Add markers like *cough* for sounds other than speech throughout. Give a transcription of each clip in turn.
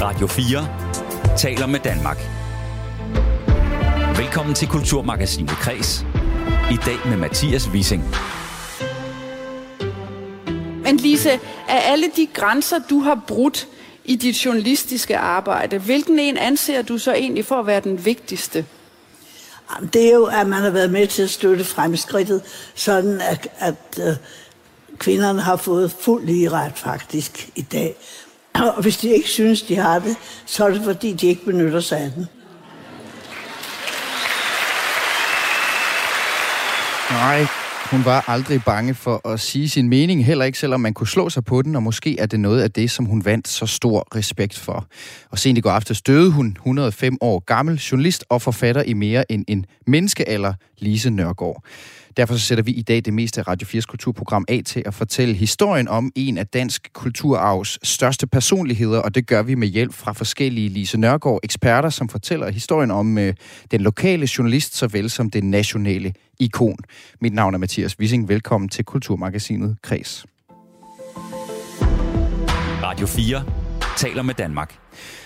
Radio 4 taler med Danmark. Velkommen til Kulturmagasinet Kres. I dag med Mathias Wissing. Men Lise, af alle de grænser, du har brudt i dit journalistiske arbejde, hvilken en anser du så egentlig for at være den vigtigste? Det er jo, at man har været med til at støtte fremskridtet, sådan at, at uh, kvinderne har fået fuld lige ret faktisk i dag. Og hvis de ikke synes, de har det, så er det fordi, de ikke benytter sig af den. Nej, hun var aldrig bange for at sige sin mening, heller ikke selvom man kunne slå sig på den, og måske er det noget af det, som hun vandt så stor respekt for. Og sent i går aftes døde hun, 105 år gammel, journalist og forfatter i mere end en menneskealder, Lise Nørgaard. Derfor så sætter vi i dag det meste af Radio 4's kulturprogram af til at fortælle historien om en af dansk kulturarvs største personligheder, og det gør vi med hjælp fra forskellige Lise Nørgaard eksperter, som fortæller historien om øh, den lokale journalist, såvel som det nationale ikon. Mit navn er Mathias Wissing. Velkommen til Kulturmagasinet Kres. Radio 4 taler med Danmark.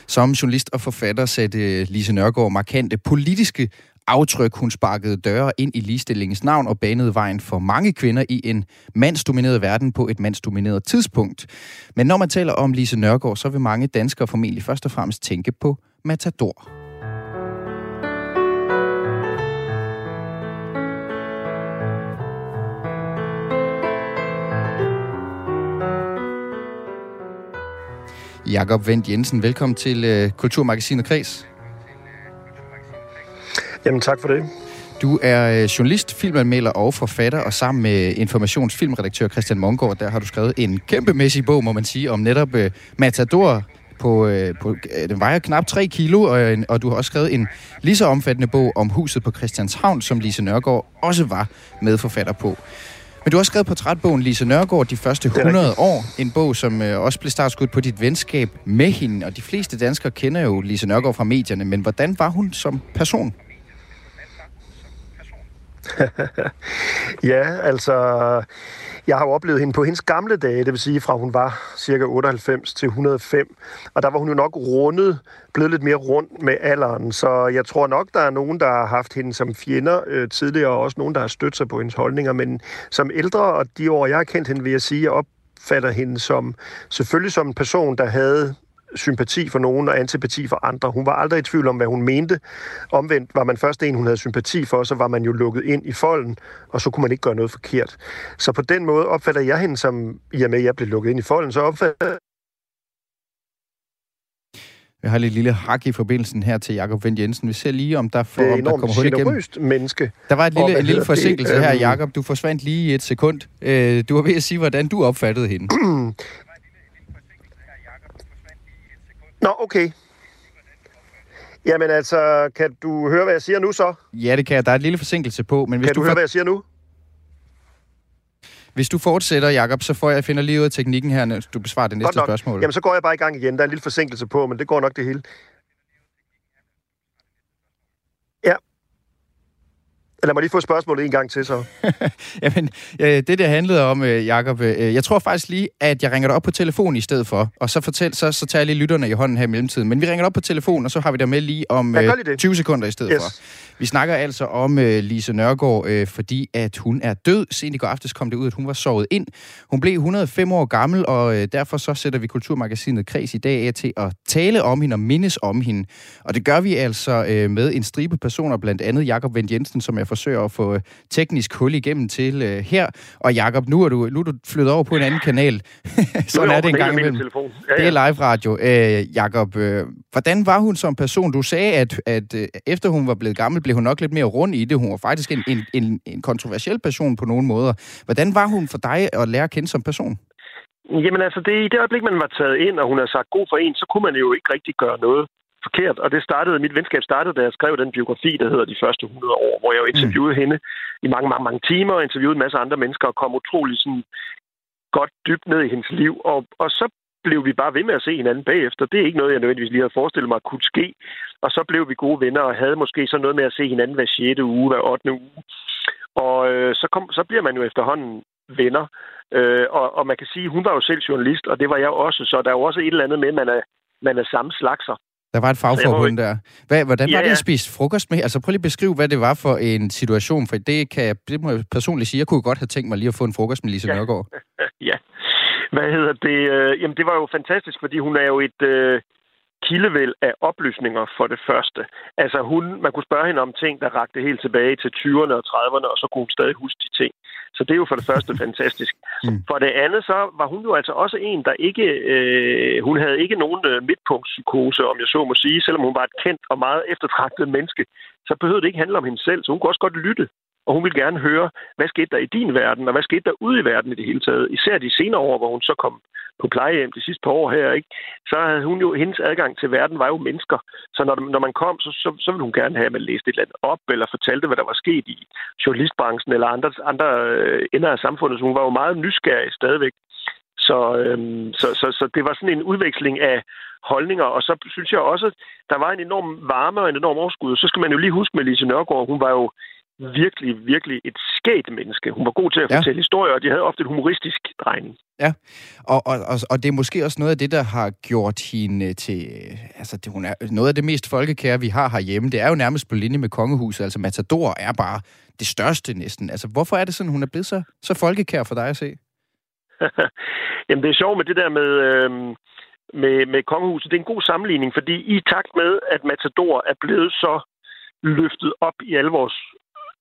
Som journalist og forfatter satte Lise Nørgaard markante politiske aftryk. Hun sparkede døre ind i ligestillingens navn og banede vejen for mange kvinder i en mandsdomineret verden på et mandsdomineret tidspunkt. Men når man taler om Lise Nørgaard, så vil mange danskere formentlig først og fremmest tænke på Matador. Jakob Vendt Jensen, velkommen til øh, Kulturmagasinet Kreds. Jamen tak for det. Du er journalist, filmanmelder og forfatter, og sammen med informationsfilmredaktør Christian Mongård, der har du skrevet en kæmpemæssig bog, må man sige, om netop uh, Matador. På, uh, på, uh, den vejer knap 3 kilo, og, og du har også skrevet en lige så omfattende bog om huset på Christianshavn, som Lise Nørgaard også var medforfatter på. Men du har også skrevet portrætbogen Lise Nørgaard de første 100 år. En bog, som øh, også blev startskudt på dit venskab med hende. Og de fleste danskere kender jo Lise Nørgaard fra medierne. Men hvordan var hun som person? *laughs* ja, altså, jeg har jo oplevet hende på hendes gamle dage, det vil sige fra hun var cirka 98 til 105, og der var hun jo nok rundet, blevet lidt mere rund med alderen, så jeg tror nok, der er nogen, der har haft hende som fjender øh, tidligere, og også nogen, der har stødt sig på hendes holdninger, men som ældre, og de år, jeg har kendt hende, vil jeg sige, jeg opfatter hende som, selvfølgelig som en person, der havde sympati for nogen og antipati for andre. Hun var aldrig i tvivl om, hvad hun mente. Omvendt var man først en, hun havde sympati for, så var man jo lukket ind i folden, og så kunne man ikke gøre noget forkert. Så på den måde opfatter jeg hende som, i og med at jeg blev lukket ind i folden, så opfatter vi har lidt lille hak i forbindelsen her til Jakob Vendt Jensen. Vi ser lige, om der, får, om der kommer hul igennem. menneske. Der var et lille, en lille forsinkelse det, her, Jakob. Du forsvandt lige i et sekund. Du var ved at sige, hvordan du opfattede hende. *clears throat* *clears throat* Nå, okay. Jamen altså, kan du høre, hvad jeg siger nu så? Ja, det kan jeg. Der er et lille forsinkelse på. Men hvis kan du, du høre, for... hvad jeg siger nu? Hvis du fortsætter, Jakob, så får jeg finder lige ud af teknikken her, når du besvarer det næste spørgsmål. Jamen, så går jeg bare i gang igen. Der er en lille forsinkelse på, men det går nok det hele. Ja. Lad mig lige få spørgsmålet en gang til, så. *laughs* Jamen, det der handlede om, øh, Jacob, øh, jeg tror faktisk lige, at jeg ringer dig op på telefon i stedet for, og så, fortæl, så, så tager jeg lige lytterne i hånden her i mellemtiden. Men vi ringer dig op på telefon, og så har vi dig med lige om ja, 20 øh, sekunder i stedet yes. for. Vi snakker altså om uh, Lise Nørgaard, uh, fordi at hun er død. Sent i går aftes kom det ud, at hun var sovet ind. Hun blev 105 år gammel, og uh, derfor så sætter vi Kulturmagasinet Kreds i dag af til at tale om hende og mindes om hende. Og det gør vi altså uh, med en stribe personer, blandt andet Jakob Vendt Jensen, som jeg forsøger at få teknisk hul igennem til uh, her. Og Jakob, nu er du, nu er du flyttet over på en anden kanal. *laughs* Sådan er det en gang imellem. Ja, ja. Det er live radio. Uh, Jakob, uh, hvordan var hun som person? Du sagde, at, at uh, efter hun var blevet gammel, blev hun nok lidt mere rund i det. Hun var faktisk en, en, en, en kontroversiel person på nogle måder. Hvordan var hun for dig at lære at kende som person? Jamen altså, det, i det øjeblik, man var taget ind, og hun har sagt god for en, så kunne man jo ikke rigtig gøre noget forkert. Og det startede, mit venskab startede, da jeg skrev den biografi, der hedder De første 100 år, hvor jeg jo interviewede mm. hende i mange, mange, mange timer, og interviewede en masse andre mennesker, og kom utrolig sådan godt dybt ned i hendes liv. Og, og så blev vi bare ved med at se hinanden bagefter. Det er ikke noget, jeg nødvendigvis lige havde forestillet mig kunne ske. Og så blev vi gode venner og havde måske så noget med at se hinanden hver 6. uge, hver 8. uge. Og øh, så, kom, så bliver man jo efterhånden venner. Øh, og, og man kan sige, hun var jo selv journalist, og det var jeg også. Så der er jo også et eller andet med, at man er man er samme slagser. Der var et fagforbund der. Hvad, hvordan var Ja, det ja. at spise frokost med? Altså prøv lige at beskrive, hvad det var for en situation, for det, kan jeg, det må jeg personligt sige. Jeg kunne godt have tænkt mig lige at få en frokost med Lise Ja. Nørgaard. *laughs* Hvad hedder det? Øh, jamen, det var jo fantastisk, fordi hun er jo et øh, kildevæld af oplysninger for det første. Altså, hun, man kunne spørge hende om ting, der rakte helt tilbage til 20'erne og 30'erne, og så kunne hun stadig huske de ting. Så det er jo for det første fantastisk. Mm. For det andet, så var hun jo altså også en, der ikke... Øh, hun havde ikke nogen øh, midtpunktspsykose, om jeg så må sige, selvom hun var et kendt og meget eftertragtet menneske. Så behøvede det ikke handle om hende selv, så hun kunne også godt lytte. Og hun ville gerne høre, hvad skete der i din verden, og hvad skete der ude i verden i det hele taget. Især de senere år, hvor hun så kom på plejehjem de sidste par år her, ikke? så havde hun jo, hendes adgang til verden var jo mennesker. Så når, når man kom, så, så, så ville hun gerne have, at man læste et eller andet op, eller fortalte, hvad der var sket i journalistbranchen, eller andre, andre øh, ender af samfundet. Så hun var jo meget nysgerrig stadigvæk. Så, øhm, så, så, så det var sådan en udveksling af holdninger, og så synes jeg også, at der var en enorm varme og en enorm overskud. Så skal man jo lige huske med Lise Nørgaard, hun var jo virkelig, virkelig et skægt menneske. Hun var god til at Ja. fortælle historier, og de havde ofte en humoristisk drejning. Ja, og, og, og, og det er måske også noget af det, der har gjort hende til... øh, Altså, det, hun er noget af det mest folkekære, vi har herhjemme. Det er jo nærmest på linje med kongehuset. Altså, Matador er bare det største næsten. Altså, hvorfor er det sådan, hun er blevet så, så folkekær for dig at se? *laughs* Jamen, det er sjovt med det der med, øhm, med, med kongehuset. Det er en god sammenligning, fordi i takt med, at Matador er blevet så løftet op i alle vores,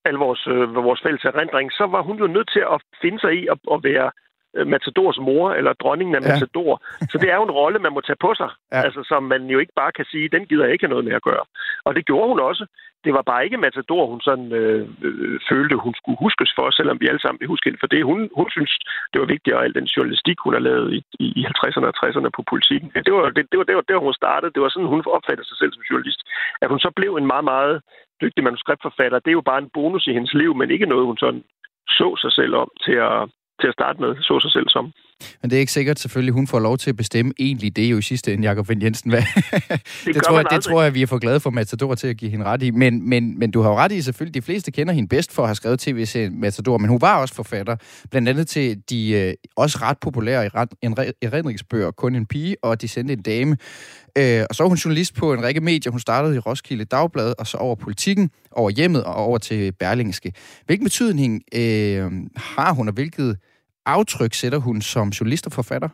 alle vores, øh, vores fælles erindring, så var hun jo nødt til at finde sig i at, at være øh, Matadors mor, eller dronningen af Ja. Matador. Så det er jo en rolle, man må tage på sig. Ja. Altså, som man jo ikke bare kan sige, den gider jeg ikke have noget med at gøre. Og det gjorde hun også. Det var bare ikke Matador, hun sådan øh, øh, følte, hun skulle huskes for, selvom vi alle sammen vil huske hende for det. Hun, hun synes, det var vigtigt, og al den journalistik, hun har lavet i, i, i 50'erne og 60'erne på politikken. Det var, det, det, var, det var der, hun startede. Det var sådan, hun opfattede sig selv som journalist. At hun så blev en meget, meget dygtig manuskriptforfatter, det er jo bare en bonus i hendes liv, men ikke noget, hun sådan så sig selv om til at, til at starte med, så sig selv som. Men det er ikke sikkert selvfølgelig, hun får lov til at bestemme egentlig. Det er jo i sidste ende Jacob Vind Jensen. *laughs* Hvad? Det, det, tror jeg, det tror jeg, vi er for glade for Matador til at give hende ret i. Men, men, men du har jo ret i selvfølgelig, de fleste kender hende bedst for at have skrevet tv-serien Matador, men hun var også forfatter, blandt andet til de øh, også ret populære erindri- erindringsbøger Kun en pige og De sendte en dame. Øh, og så var hun journalist på en række medier. Hun startede i Roskilde Dagblad, og så over politikken, over hjemmet og over til Berlingske. Hvilken betydning øh, har hun, og hvilket aftryk sætter hun som journalist og forfatter?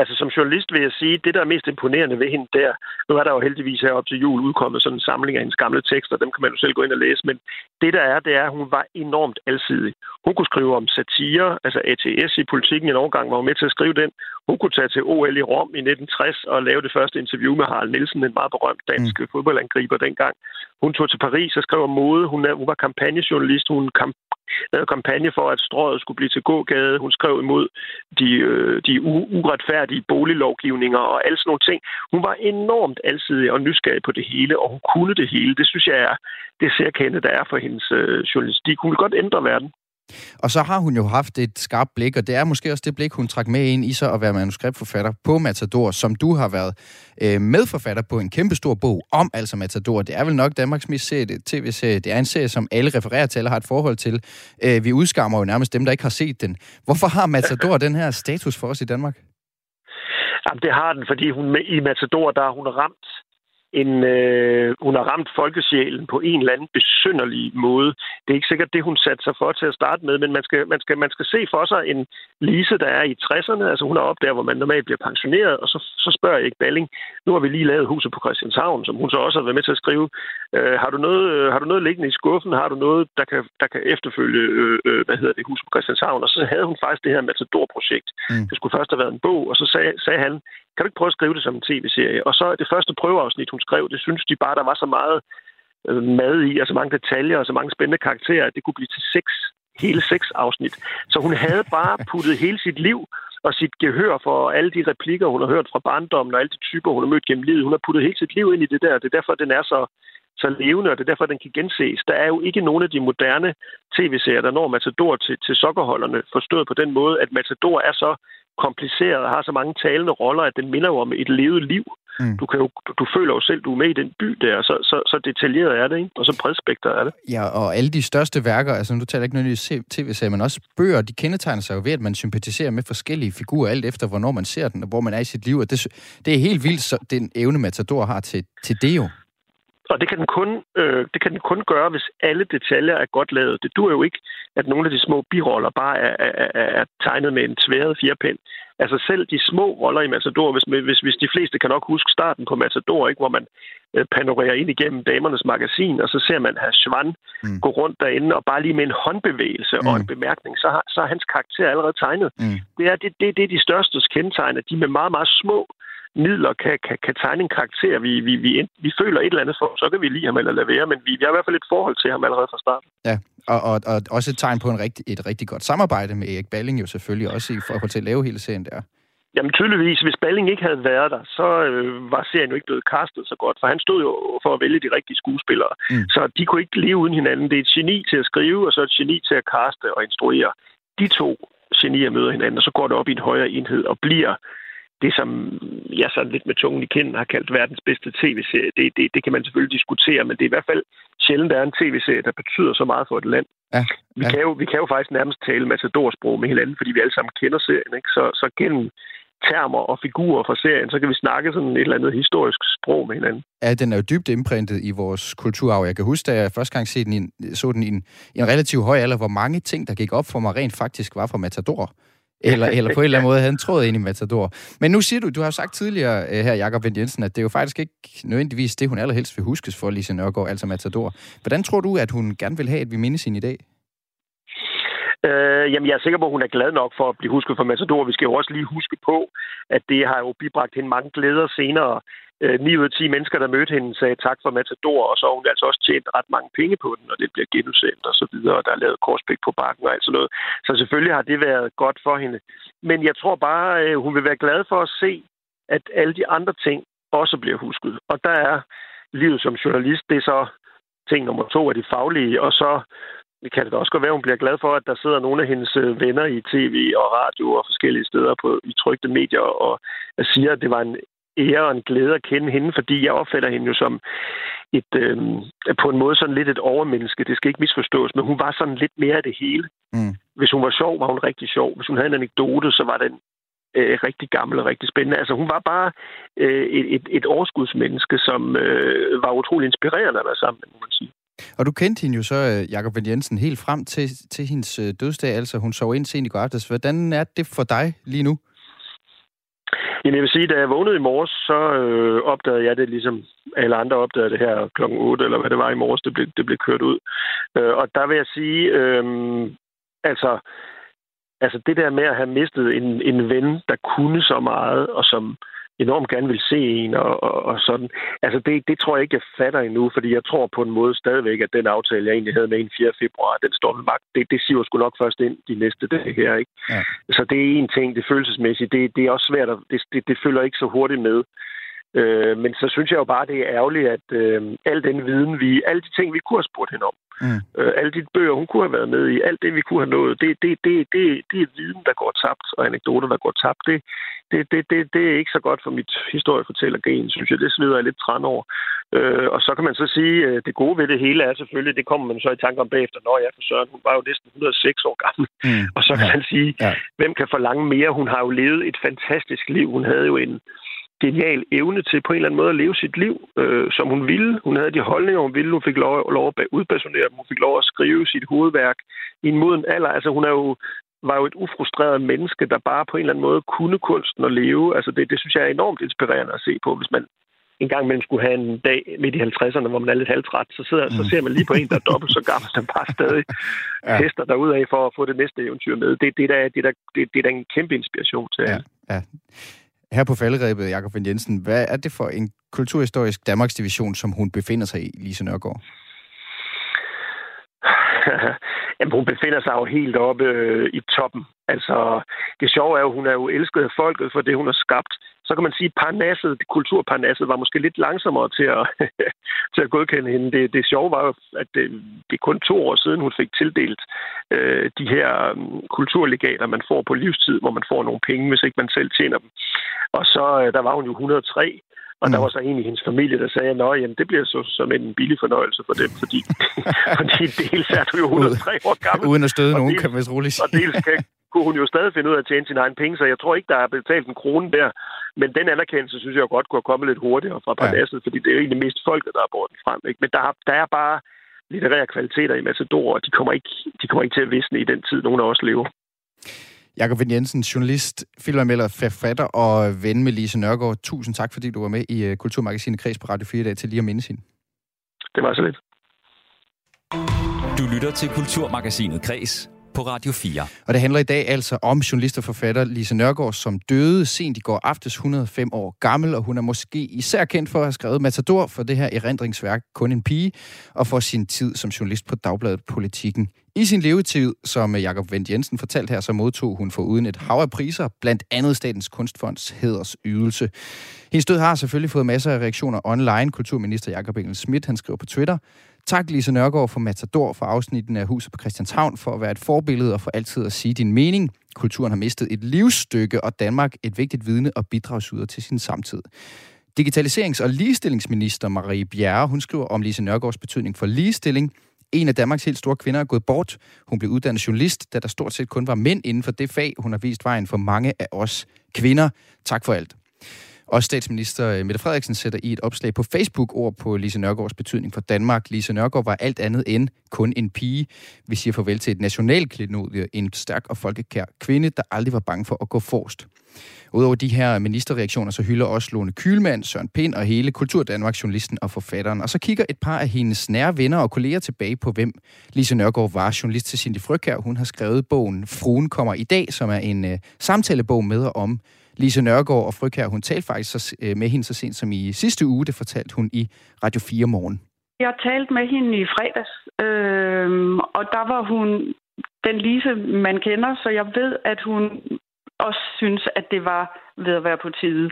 Altså som journalist vil jeg sige, det der er mest imponerende ved hende der, nu er der jo heldigvis her op til jul udkommet sådan en samling af hendes gamle tekster, dem kan man jo selv gå ind og læse, men det der er, det er, at hun var enormt alsidig. Hun kunne skrive om satire, altså ATS i politikken en årgang, var hun med til at skrive den. Hun kunne tage til OL i Rom i 1960 og lave det første interview med Harald Nielsen, en meget berømt dansk mm. fodboldangriber dengang. Hun tog til Paris og skrev om mode. Hun, hun var kampagnejournalist. Hun kamp lavede kampagne for, at strøget skulle blive til gågade. Hun skrev imod de, øh, de u- uretfærdige boliglovgivninger og alle sådan nogle ting. Hun var enormt alsidig og nysgerrig på det hele, og hun kunne det hele. Det synes jeg er det særkende, der er for hendes øh, journalistik. Hun vil godt ændre verden. Og så har hun jo haft et skarpt blik, og det er måske også det blik, hun trak med ind i sig at være manuskriptforfatter på Matador, som du har været øh, medforfatter på en kæmpestor bog om altså Matador. Det er vel nok Danmarks mest sete tv-serie. Det er en serie, som alle refererer til eller har et forhold til. Øh, vi udskammer jo nærmest dem, der ikke har set den. Hvorfor har Matador den her status for os i Danmark? Jamen, det har den, fordi hun med, i Matador, der har hun ramt en, øh, hun har ramt folkesjælen på en eller anden besynderlig måde. Det er ikke sikkert det, hun satte sig for til at starte med, men man skal, man skal, man skal se for sig en Lise, der er i 60'erne. Altså hun er op der, hvor man normalt bliver pensioneret, og så, så spørger Erik Balling, nu har vi lige lavet huset på Christianshavn, som hun så også har været med til at skrive. Øh, har, du noget, øh, har du noget liggende i skuffen? Har du noget, der kan, der kan efterfølge, øh, øh, hvad hedder det, huset på Christianshavn? Og så havde hun faktisk det her Matador-projekt. Mm. Det skulle først have været en bog, og så sagde, sagde han, kan du ikke prøve at skrive det som en tv-serie? Og så det første prøveafsnit, hun skrev, det synes de bare, der var så meget øh, mad i, og så mange detaljer og så mange spændende karakterer, at det kunne blive til seks, hele seks afsnit. Så hun havde bare *laughs* puttet hele sit liv og sit gehør for alle de replikker, hun har hørt fra barndommen, og alle de typer, hun har mødt gennem livet. Hun har puttet hele sit liv ind i det der. Det er derfor, den er så, så levende, og det er derfor, den kan genses. Der er jo ikke nogen af de moderne tv-serier, der når Matador til, til sokkerholderne, forstået på den måde, at Matador er så kompliceret og har så mange talende roller, at den minder jo om et levet liv. Mm. Du, kan jo, du føler jo selv, du er med i den by der, så, så, så detaljeret er det, ikke? og så bredspektret er det. Ja, og alle de største værker, altså nu taler jeg ikke nødvendigvis tv-serier, men også bøger, de kendetegner sig jo ved, at man sympatiserer med forskellige figurer, alt efter hvornår man ser den, og hvor man er i sit liv, og det, det er helt vildt, så den evne Matador har til, til det jo. Og det kan, den kun, øh, det kan den kun gøre, hvis alle detaljer er godt lavet. Det duer jo ikke, at nogle af de små biroller bare er, er, er, er tegnet med en tværet fjerpind. Altså selv de små roller i Matador, hvis, hvis, hvis de fleste kan nok huske starten på Matador, ikke, hvor man øh, panorerer ind igennem damernes magasin, og så ser man her Schwann mm. gå rundt derinde, og bare lige med en håndbevægelse mm. og en bemærkning, så har, så er hans karakter allerede tegnet. Mm. Det, er, det, det, det er de største kendetegn, at de med meget, meget små midler kan, kan, kan tegne en karakter, vi, vi, vi, vi føler et eller andet for, så kan vi lide ham eller lade være, men vi, vi har i hvert fald et forhold til ham allerede fra starten. Ja, og, og, og også et tegn på en rigtig, et rigtig godt samarbejde med Erik Balling jo selvfølgelig, også i forhold til at lave hele serien der. Jamen tydeligvis, hvis Balling ikke havde været der, så øh, var serien jo ikke blevet castet så godt, for han stod jo for at vælge de rigtige skuespillere. Mm. Så de kunne ikke leve uden hinanden. Det er et geni til at skrive, og så et geni til at caste og instruere. De to genier møder hinanden, og så går det op i en højere enhed og bliver det, som jeg så lidt med tungen i kinden har kaldt verdens bedste tv-serie, det, det, det kan man selvfølgelig diskutere, men det er i hvert fald sjældent, der er en tv-serie, der betyder så meget for et land. Ja, vi, ja. Kan jo, vi kan jo faktisk nærmest tale matadorsprog med hinanden, fordi vi alle sammen kender serien. Ikke? Så, så gennem termer og figurer fra serien, så kan vi snakke sådan et eller andet historisk sprog med hinanden. Ja, den er jo dybt indprintet i vores kulturarv. Jeg kan huske, da jeg første gang så den i en, så den i en, i en relativt høj alder, hvor mange ting, der gik op for mig, rent faktisk var fra Matador eller, *laughs* eller på en eller anden måde havde en tråd ind i Matador. Men nu siger du, du har sagt tidligere øh, her, Jakob Vendt Jensen, at det er jo faktisk ikke nødvendigvis det, hun allerhelst vil huskes for, Lise Nørgaard, altså Matador. Hvordan tror du, at hun gerne vil have, at vi mindes hende i dag? Øh, jamen, jeg er sikker på, at hun er glad nok for at blive husket for Matador. Vi skal jo også lige huske på, at det har jo bibragt hende mange glæder senere Øh, 9 ud af 10 mennesker, der mødte hende, sagde tak for Matador, og så har hun altså også tjent ret mange penge på den, og det bliver genudsendt og så videre, og der er lavet korspæk på bakken og alt sådan noget. Så selvfølgelig har det været godt for hende. Men jeg tror bare, øh, hun vil være glad for at se, at alle de andre ting også bliver husket. Og der er livet som journalist, det er så ting nummer to af de faglige, og så det kan det også godt være, at hun bliver glad for, at der sidder nogle af hendes øh, venner i tv og radio og forskellige steder på, i trygte medier og siger, at det var en ære og en glæde at kende hende, fordi jeg opfatter hende jo som et, øh, på en måde sådan lidt et overmenneske. Det skal ikke misforstås, men hun var sådan lidt mere af det hele. Mm. Hvis hun var sjov, var hun rigtig sjov. Hvis hun havde en anekdote, så var den øh, rigtig gammel og rigtig spændende. Altså hun var bare øh, et, et, et overskudsmenneske, som øh, var utrolig inspirerende at være sammen med, må man sige. Og du kendte hende jo så, øh, Jakob Vendt Jensen, helt frem til, til hendes øh, dødsdag, altså hun sov ind sent i går aftes. Hvordan er det for dig lige nu? Jamen, jeg vil sige, da jeg vågnede i morges, så øh, opdagede jeg det ligesom alle andre opdagede det her klokken 8, eller hvad det var i morges, det blev, det blev kørt ud. Øh, og der vil jeg sige, øh, altså, altså det der med at have mistet en, en ven, der kunne så meget, og som enormt gerne vil se en og, og, og sådan. Altså det, det tror jeg ikke, jeg fatter endnu, fordi jeg tror på en måde stadigvæk, at den aftale, jeg egentlig havde med en 4. februar, den står ved magt. Det, det siger sgu nok først ind de næste dage her, ikke? Ja. Så det er en ting, det følelsesmæssigt. Det, det er også svært, at, det, det, det følger ikke så hurtigt med. Øh, men så synes jeg jo bare, det er ærgerligt, at øh, al den viden, vi, alle de ting, vi kunne have spurgt hende om, mm. øh, alle de bøger, hun kunne have været med i, alt det, vi kunne have nået, det, det, det, det, det er viden, der går tabt, og anekdoter, der går tabt. Det, det, det, det, det er ikke så godt for mit historiefortællergen, synes jeg. Det slider jeg lidt træn over. Øh, og så kan man så sige, at øh, det gode ved det hele er selvfølgelig, det kommer man så i tanke om bagefter, når jeg for Søren, hun var jo næsten 106 år gammel. Mm. Og så kan man sige, ja. hvem kan forlange mere? Hun har jo levet et fantastisk liv. Hun havde jo en genial evne til på en eller anden måde at leve sit liv, øh, som hun ville. Hun havde de holdninger, hun ville. Hun fik lov, lov at udpersonere dem. Hun fik lov at skrive sit hovedværk i en moden alder. Altså hun er jo var jo et ufrustreret menneske, der bare på en eller anden måde kunne kunsten at leve. Altså det, det synes jeg er enormt inspirerende at se på, hvis man en gang imellem skulle have en dag midt i 50'erne, hvor man er lidt halvtræt, så, sidder, mm. så ser man lige på en, der er dobbelt så gammel, som bare stadig *laughs* ja. tester derudad for at få det næste eventyr med. Det, det, der, det, der, det, det er da en kæmpe inspiration til. Ja. ja. Her på falderæbet, Jakob Vind Jensen, hvad er det for en kulturhistorisk Danmarks division, som hun befinder sig i, Lise Nørgaard? *laughs* Jamen, hun befinder sig jo helt oppe øh, i toppen. Altså, det sjove er jo, hun er jo elsket af folket for det, hun har skabt. Så kan man sige, at parnasset, kulturparnasset, var måske lidt langsommere til at, *laughs* til at godkende hende. Det, det sjove var jo, at det, det er kun to år siden, hun fik tildelt øh, de her um, kulturlegater, man får på livstid, hvor man får nogle penge, hvis ikke man selv tjener dem. Og så, øh, der var hun jo 103, Og mm. der var så en i hendes familie, der sagde, at jamen, det bliver så som en billig fornøjelse for dem, fordi, *laughs* fordi dels er du jo 103 år gammel. Uden at støde nogen, dels, kan man roligt sige. Og dels kan, kunne hun jo stadig finde ud af at tjene sin egen penge, så jeg tror ikke, der er betalt en krone der. Men den anerkendelse, synes jeg godt kunne have kommet lidt hurtigere fra Parnasset, ja. fordi det er jo egentlig mest folket, der er båret den frem. Ikke? Men der, der er bare litterære kvaliteter i Matador, og de kommer ikke, de kommer ikke til at visne i den tid, nogen af os lever. Jakob Vind Jensen, journalist, filmanmelder, forfatter og ven med Lise Nørgaard. Tusind tak, fordi du var med i øh, Kulturmagasinet Kreds på Radio 4 i dag til lige at minde hende. Det var så lidt. Du lytter til Kulturmagasinet Kreds på Radio 4. Og det handler i dag altså om journalist og forfatter Lise Nørgaard, som døde sent i går aftes 105 år gammel, og hun er måske især kendt for at have skrevet Matador for det her erindringsværk Kun en pige, og for sin tid som journalist på Dagbladet Politikken. I sin levetid, som Jakob Vendt Jensen fortalte her, så modtog hun for uden et hav af priser, blandt andet Statens Kunstfonds hedersydelse. Hendes død har selvfølgelig fået masser af reaktioner online. Kulturminister Jakob Engel Schmidt, han skriver på Twitter, Tak Lise Nørgaard for Matador for afsnitten af Huset på Christianshavn for at være et forbillede og for altid at sige din mening. Kulturen har mistet et livsstykke, og Danmark et vigtigt vidne og bidragsyder til sin samtid. Digitaliserings- og ligestillingsminister Marie Bjerre, hun skriver om Lise Nørgaards betydning for ligestilling. En af Danmarks helt store kvinder er gået bort. Hun blev uddannet journalist, da der stort set kun var mænd inden for det fag. Hun har vist vejen for mange af os kvinder. Tak for alt. Og statsminister øh, Mette Frederiksen sætter i et opslag på Facebook ord på Lise Nørgaards betydning for Danmark. Lise Nørgaard var alt andet end kun en pige. Vi siger farvel til et nationalklenodie, en stærk og folkekær kvinde, der aldrig var bange for at gå forrest. Udover de her ministerreaktioner, så hylder også Lone Kylmand, Søren Pind og hele Kultur Danmark, journalisten og forfatteren. Og så kigger et par af hendes nære venner og kolleger tilbage på, hvem Lise Nørgaard var. Journalist til Cindy Frøkær, hun har skrevet bogen Fruen kommer i dag, som er en øh, samtalebog med og om Lise Nørgaard og Frygherr, hun talte faktisk så, øh, med hende så sent som i sidste uge, det fortalte hun i Radio 4 morgen. Jeg talte med hende i fredags, øh, og der var hun den Lise, man kender, så jeg ved, at hun også synes, at det var ved at være på tide.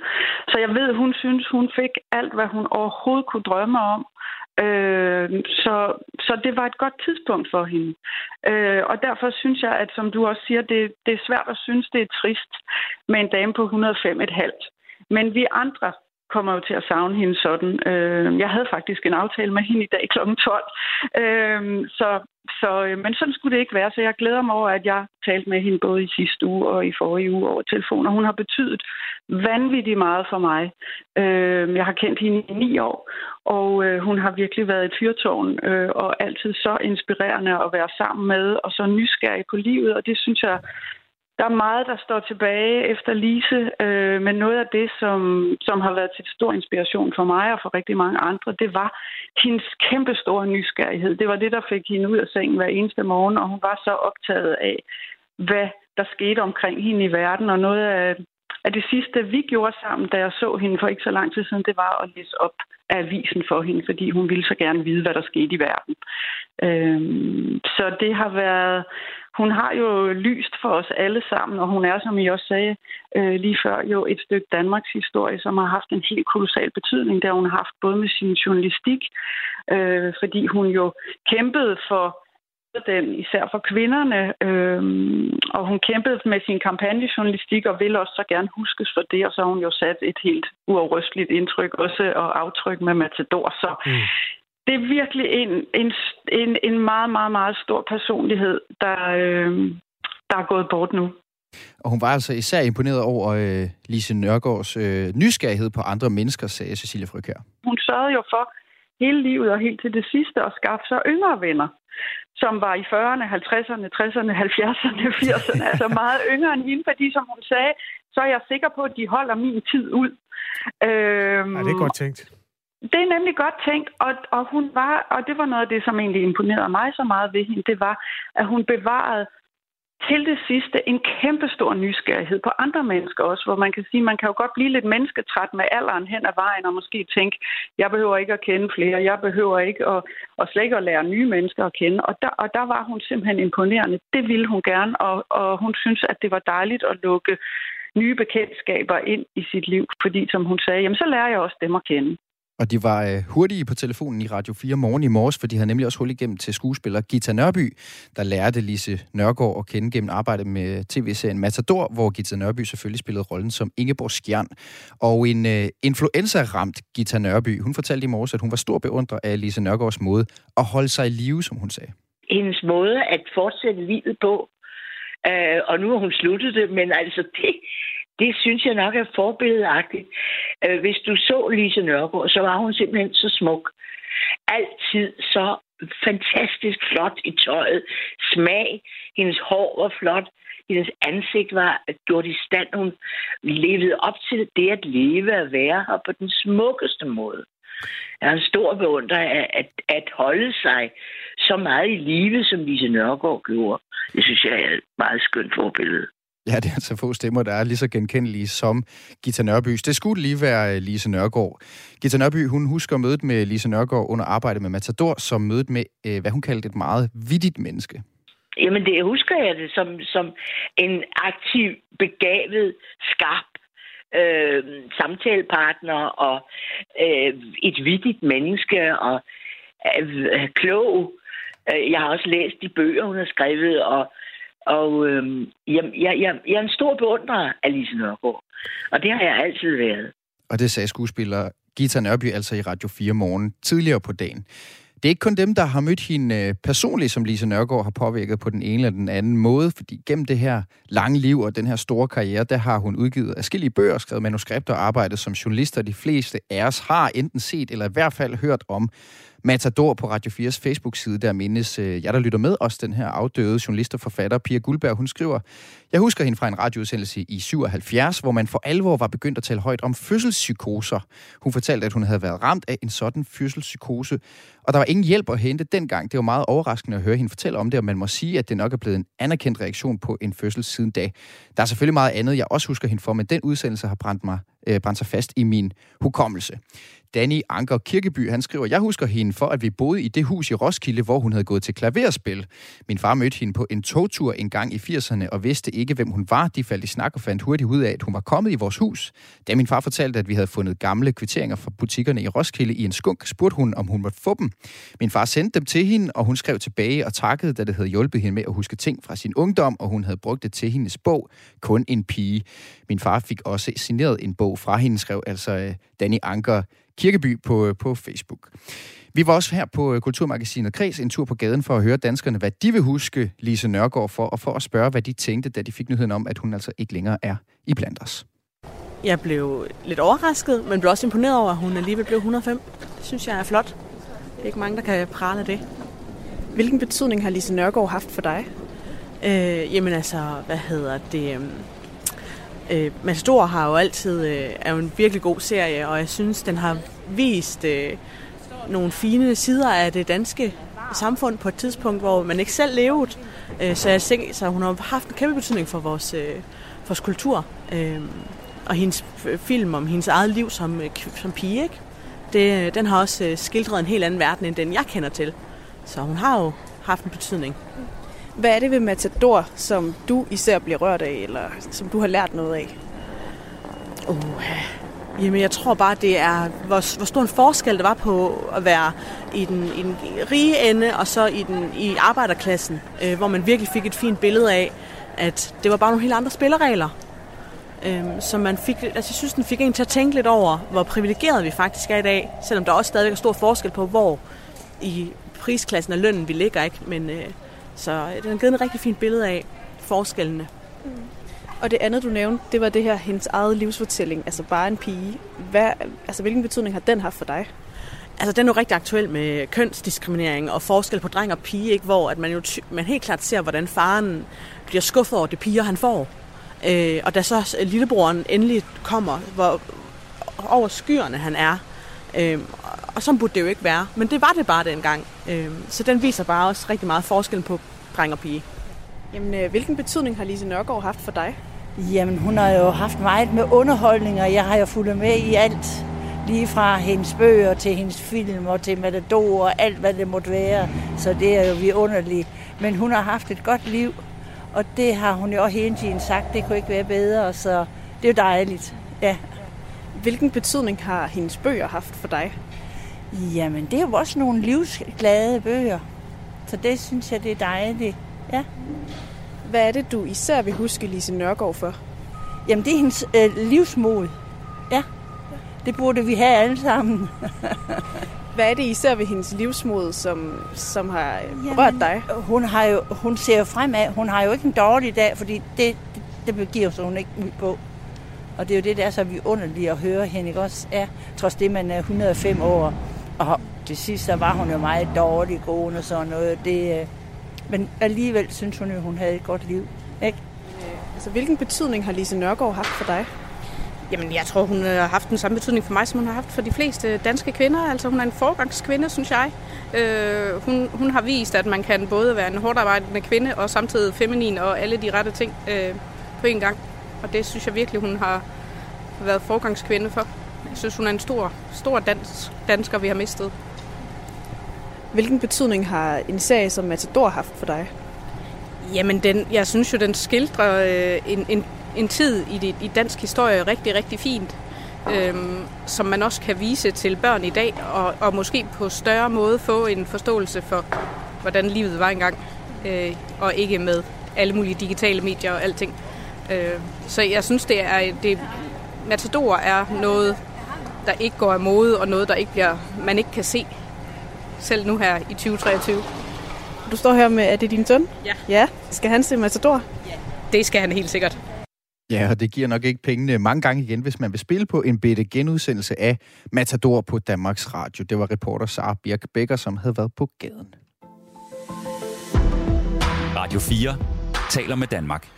Så jeg ved, hun synes, hun fik alt, hvad hun overhovedet kunne drømme om. Øh, så, så det var et godt tidspunkt for hende. Øh, og derfor synes jeg, at som du også siger, det, det er svært at synes, det er trist med en dame på 105,5. Men vi andre kommer jo til at savne hende sådan. Øh, jeg havde faktisk en aftale med hende i dag kl. 12. Øh, så, så, øh, men sådan skulle det ikke være, så jeg glæder mig over, at jeg talte med hende både i sidste uge og i forrige uge over telefon, og hun har betydet vanvittigt meget for mig. Øh, jeg har kendt hende i ni år, og øh, hun har virkelig været et fyrtårn, øh, og altid så inspirerende at være sammen med, og så nysgerrig på livet, og det synes jeg der er meget, der står tilbage efter Lise, øh, men noget af det, som, som har været til stor inspiration for mig og for rigtig mange andre, det var hendes kæmpe store nysgerrighed. Det var det, der fik hende ud af sengen hver eneste morgen, og hun var så optaget af, hvad der skete omkring hende i verden, og noget af, at det sidste, vi gjorde sammen, da jeg så hende for ikke så lang tid siden, det var at læse op af avisen for hende, fordi hun ville så gerne vide, hvad der skete i verden. Øhm, så det har været hun har jo lyst for os alle sammen, og hun er, som I også sagde øh, lige før, jo et stykke Danmarks historie, som har haft en helt kolossal betydning. der hun har haft både med sin journalistik, øh, fordi hun jo kæmpede for den, især for kvinderne, øh, og hun kæmpede med sin kampagnejournalistik og vil også så gerne huskes for det, og så har hun jo sat et helt uafrysteligt indtryk også og aftryk med Matador, så mm det er virkelig en, en, en, en meget, meget, meget stor personlighed, der, øh, der er gået bort nu. Og hun var altså især imponeret over øh, Lise Nørgaards øh, nysgerrighed på andre mennesker, sagde Cecilia Frøkær. Hun sørgede jo for hele livet og helt til det sidste at skaffe sig yngre venner, som var i 40'erne, 50'erne, 60'erne, 70'erne, 80'erne, altså meget yngre end hende, fordi som hun sagde, så er jeg sikker på, at de holder min tid ud. Øhm, ja, det er godt tænkt. Det er nemlig godt tænkt, og, og hun var, og det var noget af det, som egentlig imponerede mig så meget ved hende, det var, at hun bevarede til det sidste en kæmpe stor nysgerrighed på andre mennesker også, hvor man kan sige, man kan jo godt blive lidt mennesketræt med alderen hen ad vejen, og måske tænke, jeg behøver ikke at kende flere, jeg behøver ikke at, og slet ikke at lære nye mennesker at kende. Og der, og der var hun simpelthen imponerende. Det ville hun gerne, og, og hun synes, at det var dejligt at lukke nye bekendtskaber ind i sit liv, fordi som hun sagde, jamen så lærer jeg også dem at kende. Og de var øh, hurtige på telefonen i Radio 4 morgen i morges, for de havde nemlig også hul igennem til skuespiller Gita Nørby, der lærte Lise Nørgaard at kende gennem arbejdet med tv-serien Matador, hvor Gita Nørby selvfølgelig spillede rollen som Ingeborg Skjern. Og en øh, influenza-ramt Gita Nørby, hun fortalte i morges, at hun var stor beundrer af Lise Nørgaards måde at holde sig i live, som hun sagde. Hendes måde at fortsætte livet på, øh, og nu har hun sluttet det, men altså det, det synes jeg nok er forbilledagtigt. Øh, hvis du så Lise Nørgaard, så var hun simpelthen så smuk. Altid så fantastisk flot i tøjet. Smag. Hendes hår var flot. Hendes ansigt var gjort i stand. Hun levede op til det at leve og være her på den smukkeste måde. Jeg er en stor beundrer af at, at holde sig så meget i live, som Lise Nørgaard gjorde. Det synes jeg er et meget skønt forbillede. Ja, det er altså få stemmer, der er lige så genkendelige som Gita Nørbys. Det skulle lige være øh, Lise Nørgaard. Gita Nørby, hun husker mødet med Lise Nørgaard under arbejdet med Matador, som mødet med, øh, hvad hun kaldte et meget vidigt menneske. Jamen, det husker jeg det som, som en aktiv, begavet, skarp øh, samtalepartner og øh, et vidigt menneske og øh, klog. Øh, jeg har også læst de bøger, hun har skrevet, og og øhm, jeg, jeg, jeg, jeg er en stor beundrer af Lise Nørgaard. Og det har jeg altid været. Og det sagde skuespiller Gita Nørby altså i Radio 4 morgen tidligere på dagen. Det er ikke kun dem, der har mødt hende øh, personligt, som Lise Nørgaard har påvirket på den ene eller den anden måde, fordi gennem det her lange liv og den her store karriere, der har hun udgivet afskillige bøger, skrevet manuskripter og arbejdet som journalister. De fleste af os har enten set eller i hvert fald hørt om Matador på Radio 4's Facebook-side, der mindes øh, jeg, der lytter med os, den her afdøde journalist og forfatter, Pia Guldberg, hun skriver, jeg husker hende fra en radioudsendelse i 77, hvor man for alvor var begyndt at tale højt om fødselspsykoser. Hun fortalte, at hun havde været ramt af en sådan fødselspsykose, og der var ingen hjælp at hente dengang. Det var meget overraskende at høre hende fortælle om det, og man må sige, at det nok er blevet en anerkendt reaktion på en fødsel siden da. Der er selvfølgelig meget andet, jeg også husker hende for, men den udsendelse har brændt, mig, øh, brændt sig fast i min hukommelse. Danny Anker Kirkeby, han skriver, jeg husker hende for, at vi boede i det hus i Roskilde, hvor hun havde gået til klaverspil. Min far mødte hende på en togtur en gang i 80'erne og vidste ikke, hvem hun var. De faldt i snak og fandt hurtigt ud af, at hun var kommet i vores hus. Da min far fortalte, at vi havde fundet gamle kvitteringer fra butikkerne i Roskilde i en skunk, spurgte hun, om hun måtte få dem. Min far sendte dem til hende, og hun skrev tilbage og takkede, da det havde hjulpet hende med at huske ting fra sin ungdom, og hun havde brugt det til hendes bog, Kun en pige. Min far fik også signeret en bog fra hende, skrev altså øh, Danny Anker Kirkeby på, øh, på Facebook. Vi var også her på øh, Kulturmagasinet Kreds en tur på gaden for at høre danskerne, hvad de vil huske Lise Nørgaard for, og for at spørge, hvad de tænkte, da de fik nyheden om, at hun altså ikke længere er i blandt os. Jeg blev lidt overrasket, men blev også imponeret over, at hun alligevel blev 105. Det synes jeg er flot. Det er ikke mange, der kan prale det. Hvilken betydning har Lise Nørgaard haft for dig? Øh, jamen altså, hvad hedder det? Øhm, Øh, Matador har jo altid, øh, er jo en virkelig god serie, og jeg synes, den har vist øh, nogle fine sider af det danske samfund på et tidspunkt, hvor man ikke selv levede. Øh, så jeg tænker, så hun har haft en kæmpe betydning for vores, øh, vores kultur. Øh, og hendes film om hendes eget liv som, øh, som pige, ikke? Det, øh, den har også øh, skildret en helt anden verden, end den jeg kender til. Så hun har jo haft en betydning. Hvad er det ved Matador, som du især bliver rørt af, eller som du har lært noget af? Uh, jamen, jeg tror bare, det er, hvor, hvor stor en forskel det var på at være i den, i den rige ende, og så i, den, i arbejderklassen, øh, hvor man virkelig fik et fint billede af, at det var bare nogle helt andre spilleregler. Øh, som man fik, altså jeg synes, den fik en til at tænke lidt over, hvor privilegeret vi faktisk er i dag, selvom der også stadig er stor forskel på, hvor i prisklassen af lønnen vi ligger, ikke? Men, øh, så øh, den har givet et rigtig fint billede af forskellene. Mm. Og det andet, du nævnte, det var det her, hendes eget livsfortælling, altså bare en pige. Hvad, altså, hvilken betydning har den haft for dig? Altså, den er jo rigtig aktuel med kønsdiskriminering og forskel på dreng og pige, ikke? hvor at man jo man helt klart ser, hvordan faren bliver skuffet over det piger, han får. Øh, og da så lillebroren endelig kommer, hvor over skyerne han er, øh, og så burde det jo ikke være. Men det var det bare dengang. Øh, så den viser bare også rigtig meget forskellen på dreng og pige. Jamen, øh, hvilken betydning har Lise Nørgaard haft for dig? Jamen, hun har jo haft meget med underholdning, og jeg har jo fulgt med i alt. Lige fra hendes bøger til hendes film og til Matador og alt, hvad det måtte være. Så det er jo vidunderligt. Men hun har haft et godt liv, og det har hun jo også hele tiden sagt, det kunne ikke være bedre, så det er jo dejligt. Ja. Hvilken betydning har hendes bøger haft for dig? Jamen, det er jo også nogle livsglade bøger. Så det synes jeg, det er dejligt. Ja. Hvad er det, du især vil huske Lise Nørgaard for? Jamen, det er hendes øh, livsmod. Ja. Det burde vi have alle sammen. *laughs* Hvad er det især ved hendes livsmod, som, som har Jamen, rørt dig? Hun, har jo, hun ser jo fremad. Hun har jo ikke en dårlig dag, fordi det, det, det giver hun ikke ud på. Og det er jo det, der er så vi underligt at høre hende, ikke også? Ja, trods det, man er 105 år. Og til sidst, så var hun jo meget dårlig gående og sådan noget. Det, øh, men alligevel synes hun jo, hun havde et godt liv. Ikke? Altså, hvilken betydning har Lise Nørgaard haft for dig? Jamen, jeg tror, hun har haft den samme betydning for mig, som hun har haft for de fleste danske kvinder. Altså, hun er en forgangskvinde, synes jeg. Øh, hun, hun har vist, at man kan både være en hårdt arbejdende kvinde og samtidig feminin og alle de rette ting øh, på en gang. Og det synes jeg virkelig, hun har været forgangskvinde for. Jeg synes, hun er en stor, stor dans, dansker, vi har mistet. Hvilken betydning har en serie som Matador haft for dig? Jamen, den, jeg synes jo, den skildrer øh, en, en, en tid i, det, i dansk historie rigtig, rigtig fint, øh, som man også kan vise til børn i dag, og, og måske på større måde få en forståelse for, hvordan livet var engang, øh, og ikke med alle mulige digitale medier og alting. Øh, så jeg synes, det er det, Matador er noget, der ikke går af mode, og noget, der ikke bliver, man ikke kan se selv nu her i 2023. Du står her med, er det din søn? Ja. Ja. Skal han se Matador? Ja. Det skal han helt sikkert. Ja, og det giver nok ikke pengene mange gange igen, hvis man vil spille på en bitte genudsendelse af Matador på Danmarks Radio. Det var reporter Sara Birk Becker, som havde været på gaden. Radio 4 taler med Danmark.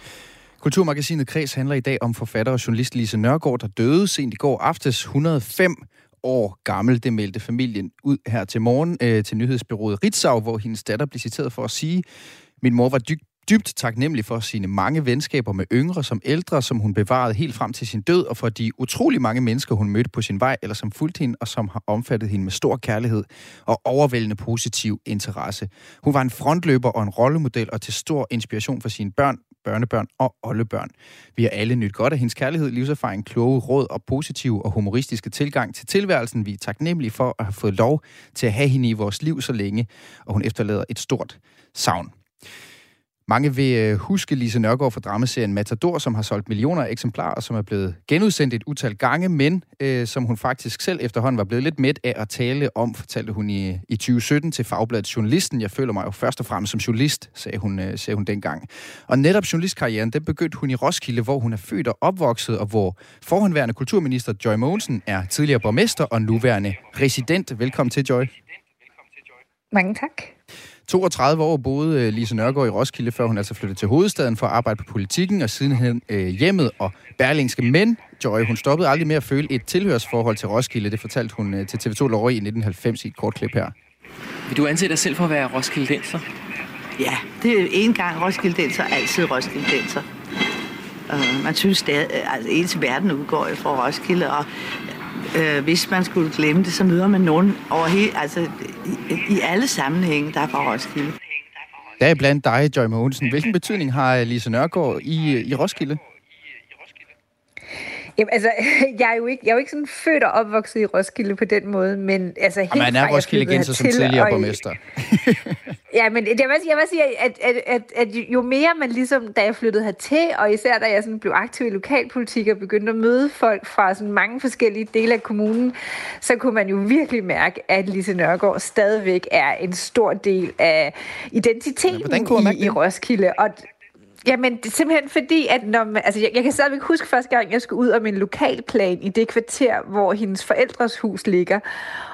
Kulturmagasinet Kreds handler i dag om forfatter og journalist Lise Nørgaard, der døde sent i går aftes 105 år gammel. Det meldte familien ud her til morgen øh, til nyhedsbyrået Ritzau, hvor hendes datter blev citeret for at sige, min mor var dybt dybt taknemmelig for sine mange venskaber med yngre som ældre, som hun bevarede helt frem til sin død, og for de utrolig mange mennesker, hun mødte på sin vej, eller som fulgte hende, og som har omfattet hende med stor kærlighed og overvældende positiv interesse. Hun var en frontløber og en rollemodel, og til stor inspiration for sine børn, børnebørn og oldebørn. Vi har alle nyt godt af hendes kærlighed, livserfaring, kloge råd og positive og humoristiske tilgang til tilværelsen. Vi er taknemmelige for at have fået lov til at have hende i vores liv så længe, og hun efterlader et stort savn. Mange vil øh, huske Lise Nørgaard fra dramaserien Matador, som har solgt millioner af eksemplarer, og som er blevet genudsendt et utal gange, men øh, som hun faktisk selv efterhånden var blevet lidt midt af at tale om, fortalte hun i, i 2017 til Fagbladet Journalisten. Jeg føler mig jo først og fremmest som journalist, sagde hun, øh, sagde hun dengang. Og netop journalistkarrieren, den begyndte hun i Roskilde, hvor hun er født og opvokset, og hvor forhåndværende kulturminister Joy Mogensen er tidligere borgmester og nuværende resident. Velkommen til, Joy. Mange tak. 32 år boede øh, Lise Nørgaard i Roskilde, før hun altså flyttede til hovedstaden for at arbejde på politikken, og sidenhen øh, hjemmet og Berlingske. Men Joy, hun stoppede aldrig med at føle et tilhørsforhold til Roskilde. Det fortalte hun øh, til TV2 Lorry i 1990 i et kort klip her. Vil du anse dig selv for at være Roskildenser? Ja, det er en gang Roskildenser, altid Roskildenser. Uh, man synes, at altså, ens verden udgår fra Roskilde, og øh, hvis man skulle glemme det, så møder man nogen over hele, altså i, i alle sammenhænge, der er fra Roskilde. Der er blandt dig, Joy Mogensen. Hvilken betydning har Lise Nørgaard i, i Roskilde? Jamen, altså, *laughs* jeg er, jo ikke, jeg er jo ikke sådan født og opvokset i Roskilde på den måde, men altså helt Jamen, man er Roskilde igen, som tidligere borgmester. *laughs* ja, men jeg vil, jeg vil sige, at, at, at, at jo mere man ligesom, da jeg flyttede hertil, og især da jeg sådan blev aktiv i lokalpolitik og begyndte at møde folk fra sådan mange forskellige dele af kommunen, så kunne man jo virkelig mærke, at Lise Nørgaard stadigvæk er en stor del af identiteten i, i Roskilde. Og Jamen, det er simpelthen fordi, at når man, altså, jeg, jeg kan stadigvæk huske første gang, jeg skulle ud af min lokalplan i det kvarter, hvor hendes forældres hus ligger.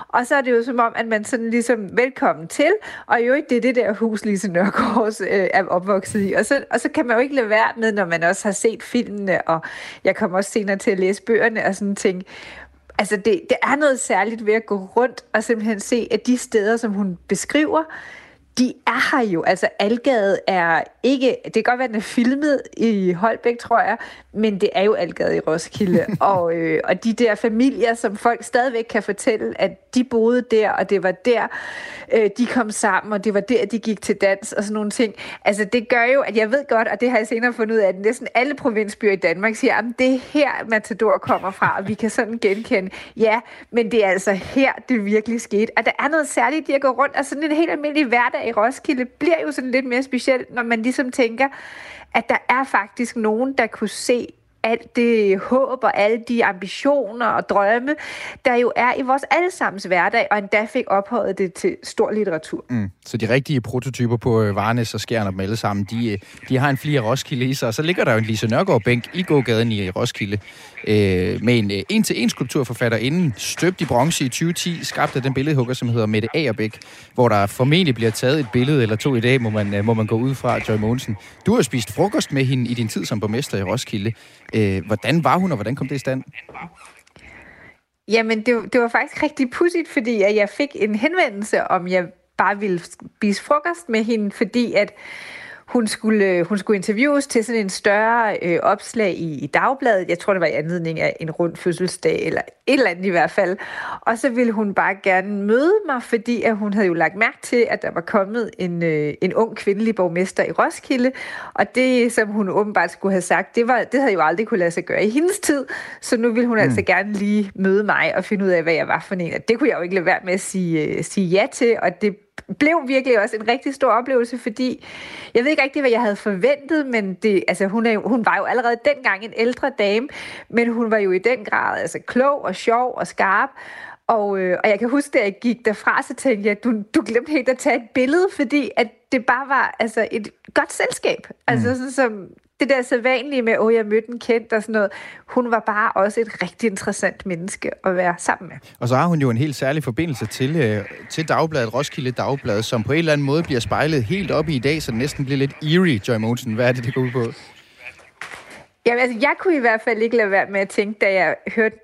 Og så er det jo som om, at man sådan ligesom velkommen til, og jo det er det der hus, Lise Nørgaard øh, er opvokset i. Og så, og så kan man jo ikke lade være med, når man også har set filmene, og jeg kommer også senere til at læse bøgerne og sådan ting. Altså det, det er noget særligt ved at gå rundt og simpelthen se, at de steder, som hun beskriver, de er her jo. Altså, Algade er ikke... Det kan godt være, den er filmet i Holbæk, tror jeg, men det er jo Algade i Roskilde. *laughs* og, øh, og de der familier, som folk stadigvæk kan fortælle, at de boede der, og det var der, øh, de kom sammen, og det var der, de gik til dans og sådan nogle ting. Altså, det gør jo, at jeg ved godt, og det har jeg senere fundet ud af, at næsten alle provinsbyer i Danmark siger, at det er her, Matador kommer fra, og vi kan sådan genkende. Ja, men det er altså her, det virkelig skete. Og der er noget særligt i at gå rundt, og sådan en helt almindelig hverdag i Roskilde bliver jo sådan lidt mere specielt, når man ligesom tænker, at der er faktisk nogen, der kunne se alt det håb og alle de ambitioner og drømme, der jo er i vores allesammens hverdag, og endda fik ophøjet det til stor litteratur. Mm. Så de rigtige prototyper på øh, Varnes og Skjern og dem alle sammen, de, øh, de har en flere Roskilde i sig, og så ligger der jo en Lise Nørgaard-bænk i gågaden i Roskilde, øh, med en øh, en-til-en skulpturforfatter inden, støbt i bronze i 2010, skabt af den billedhugger, som hedder Mette Agerbæk, hvor der formentlig bliver taget et billede eller to i dag, må man, øh, må man gå ud fra, Joy Mogensen. Du har spist frokost med hende i din tid som borgmester i Roskilde. Øh, hvordan var hun, og hvordan kom det i stand? Jamen, det, det var faktisk rigtig pudsigt, fordi at jeg fik en henvendelse, om jeg bare ville spise frokost med hende, fordi at hun skulle, øh, hun skulle interviews til sådan en større øh, opslag i, i dagbladet. Jeg tror, det var i anledning af en rund fødselsdag, eller et eller andet i hvert fald. Og så ville hun bare gerne møde mig, fordi at hun havde jo lagt mærke til, at der var kommet en, øh, en ung kvindelig borgmester i Roskilde. Og det, som hun åbenbart skulle have sagt, det, var, det havde jo aldrig kunne lade sig gøre i hendes tid. Så nu ville hun altså mm. altså gerne lige møde mig og finde ud af, hvad jeg var for en. Og det kunne jeg jo ikke lade være med at sige, øh, sige ja til, og det blev virkelig også en rigtig stor oplevelse, fordi jeg ved ikke rigtig, hvad jeg havde forventet, men det, altså, hun, er, hun var jo allerede dengang en ældre dame, men hun var jo i den grad altså, klog og sjov og skarp, og, øh, og jeg kan huske, da jeg gik derfra, så tænkte jeg, du, du glemte helt at tage et billede, fordi at det bare var altså, et godt selskab. Altså mm. sådan som det der sædvanlige med, at jeg mødte en kendt og sådan noget. Hun var bare også et rigtig interessant menneske at være sammen med. Og så har hun jo en helt særlig forbindelse til, øh, til Dagbladet, Roskilde Dagblad, som på en eller anden måde bliver spejlet helt op i dag, så det næsten bliver lidt eerie, Joy Mogensen. Hvad er det, det går ud på? Jamen, altså, jeg kunne i hvert fald ikke lade være med at tænke, da jeg hørte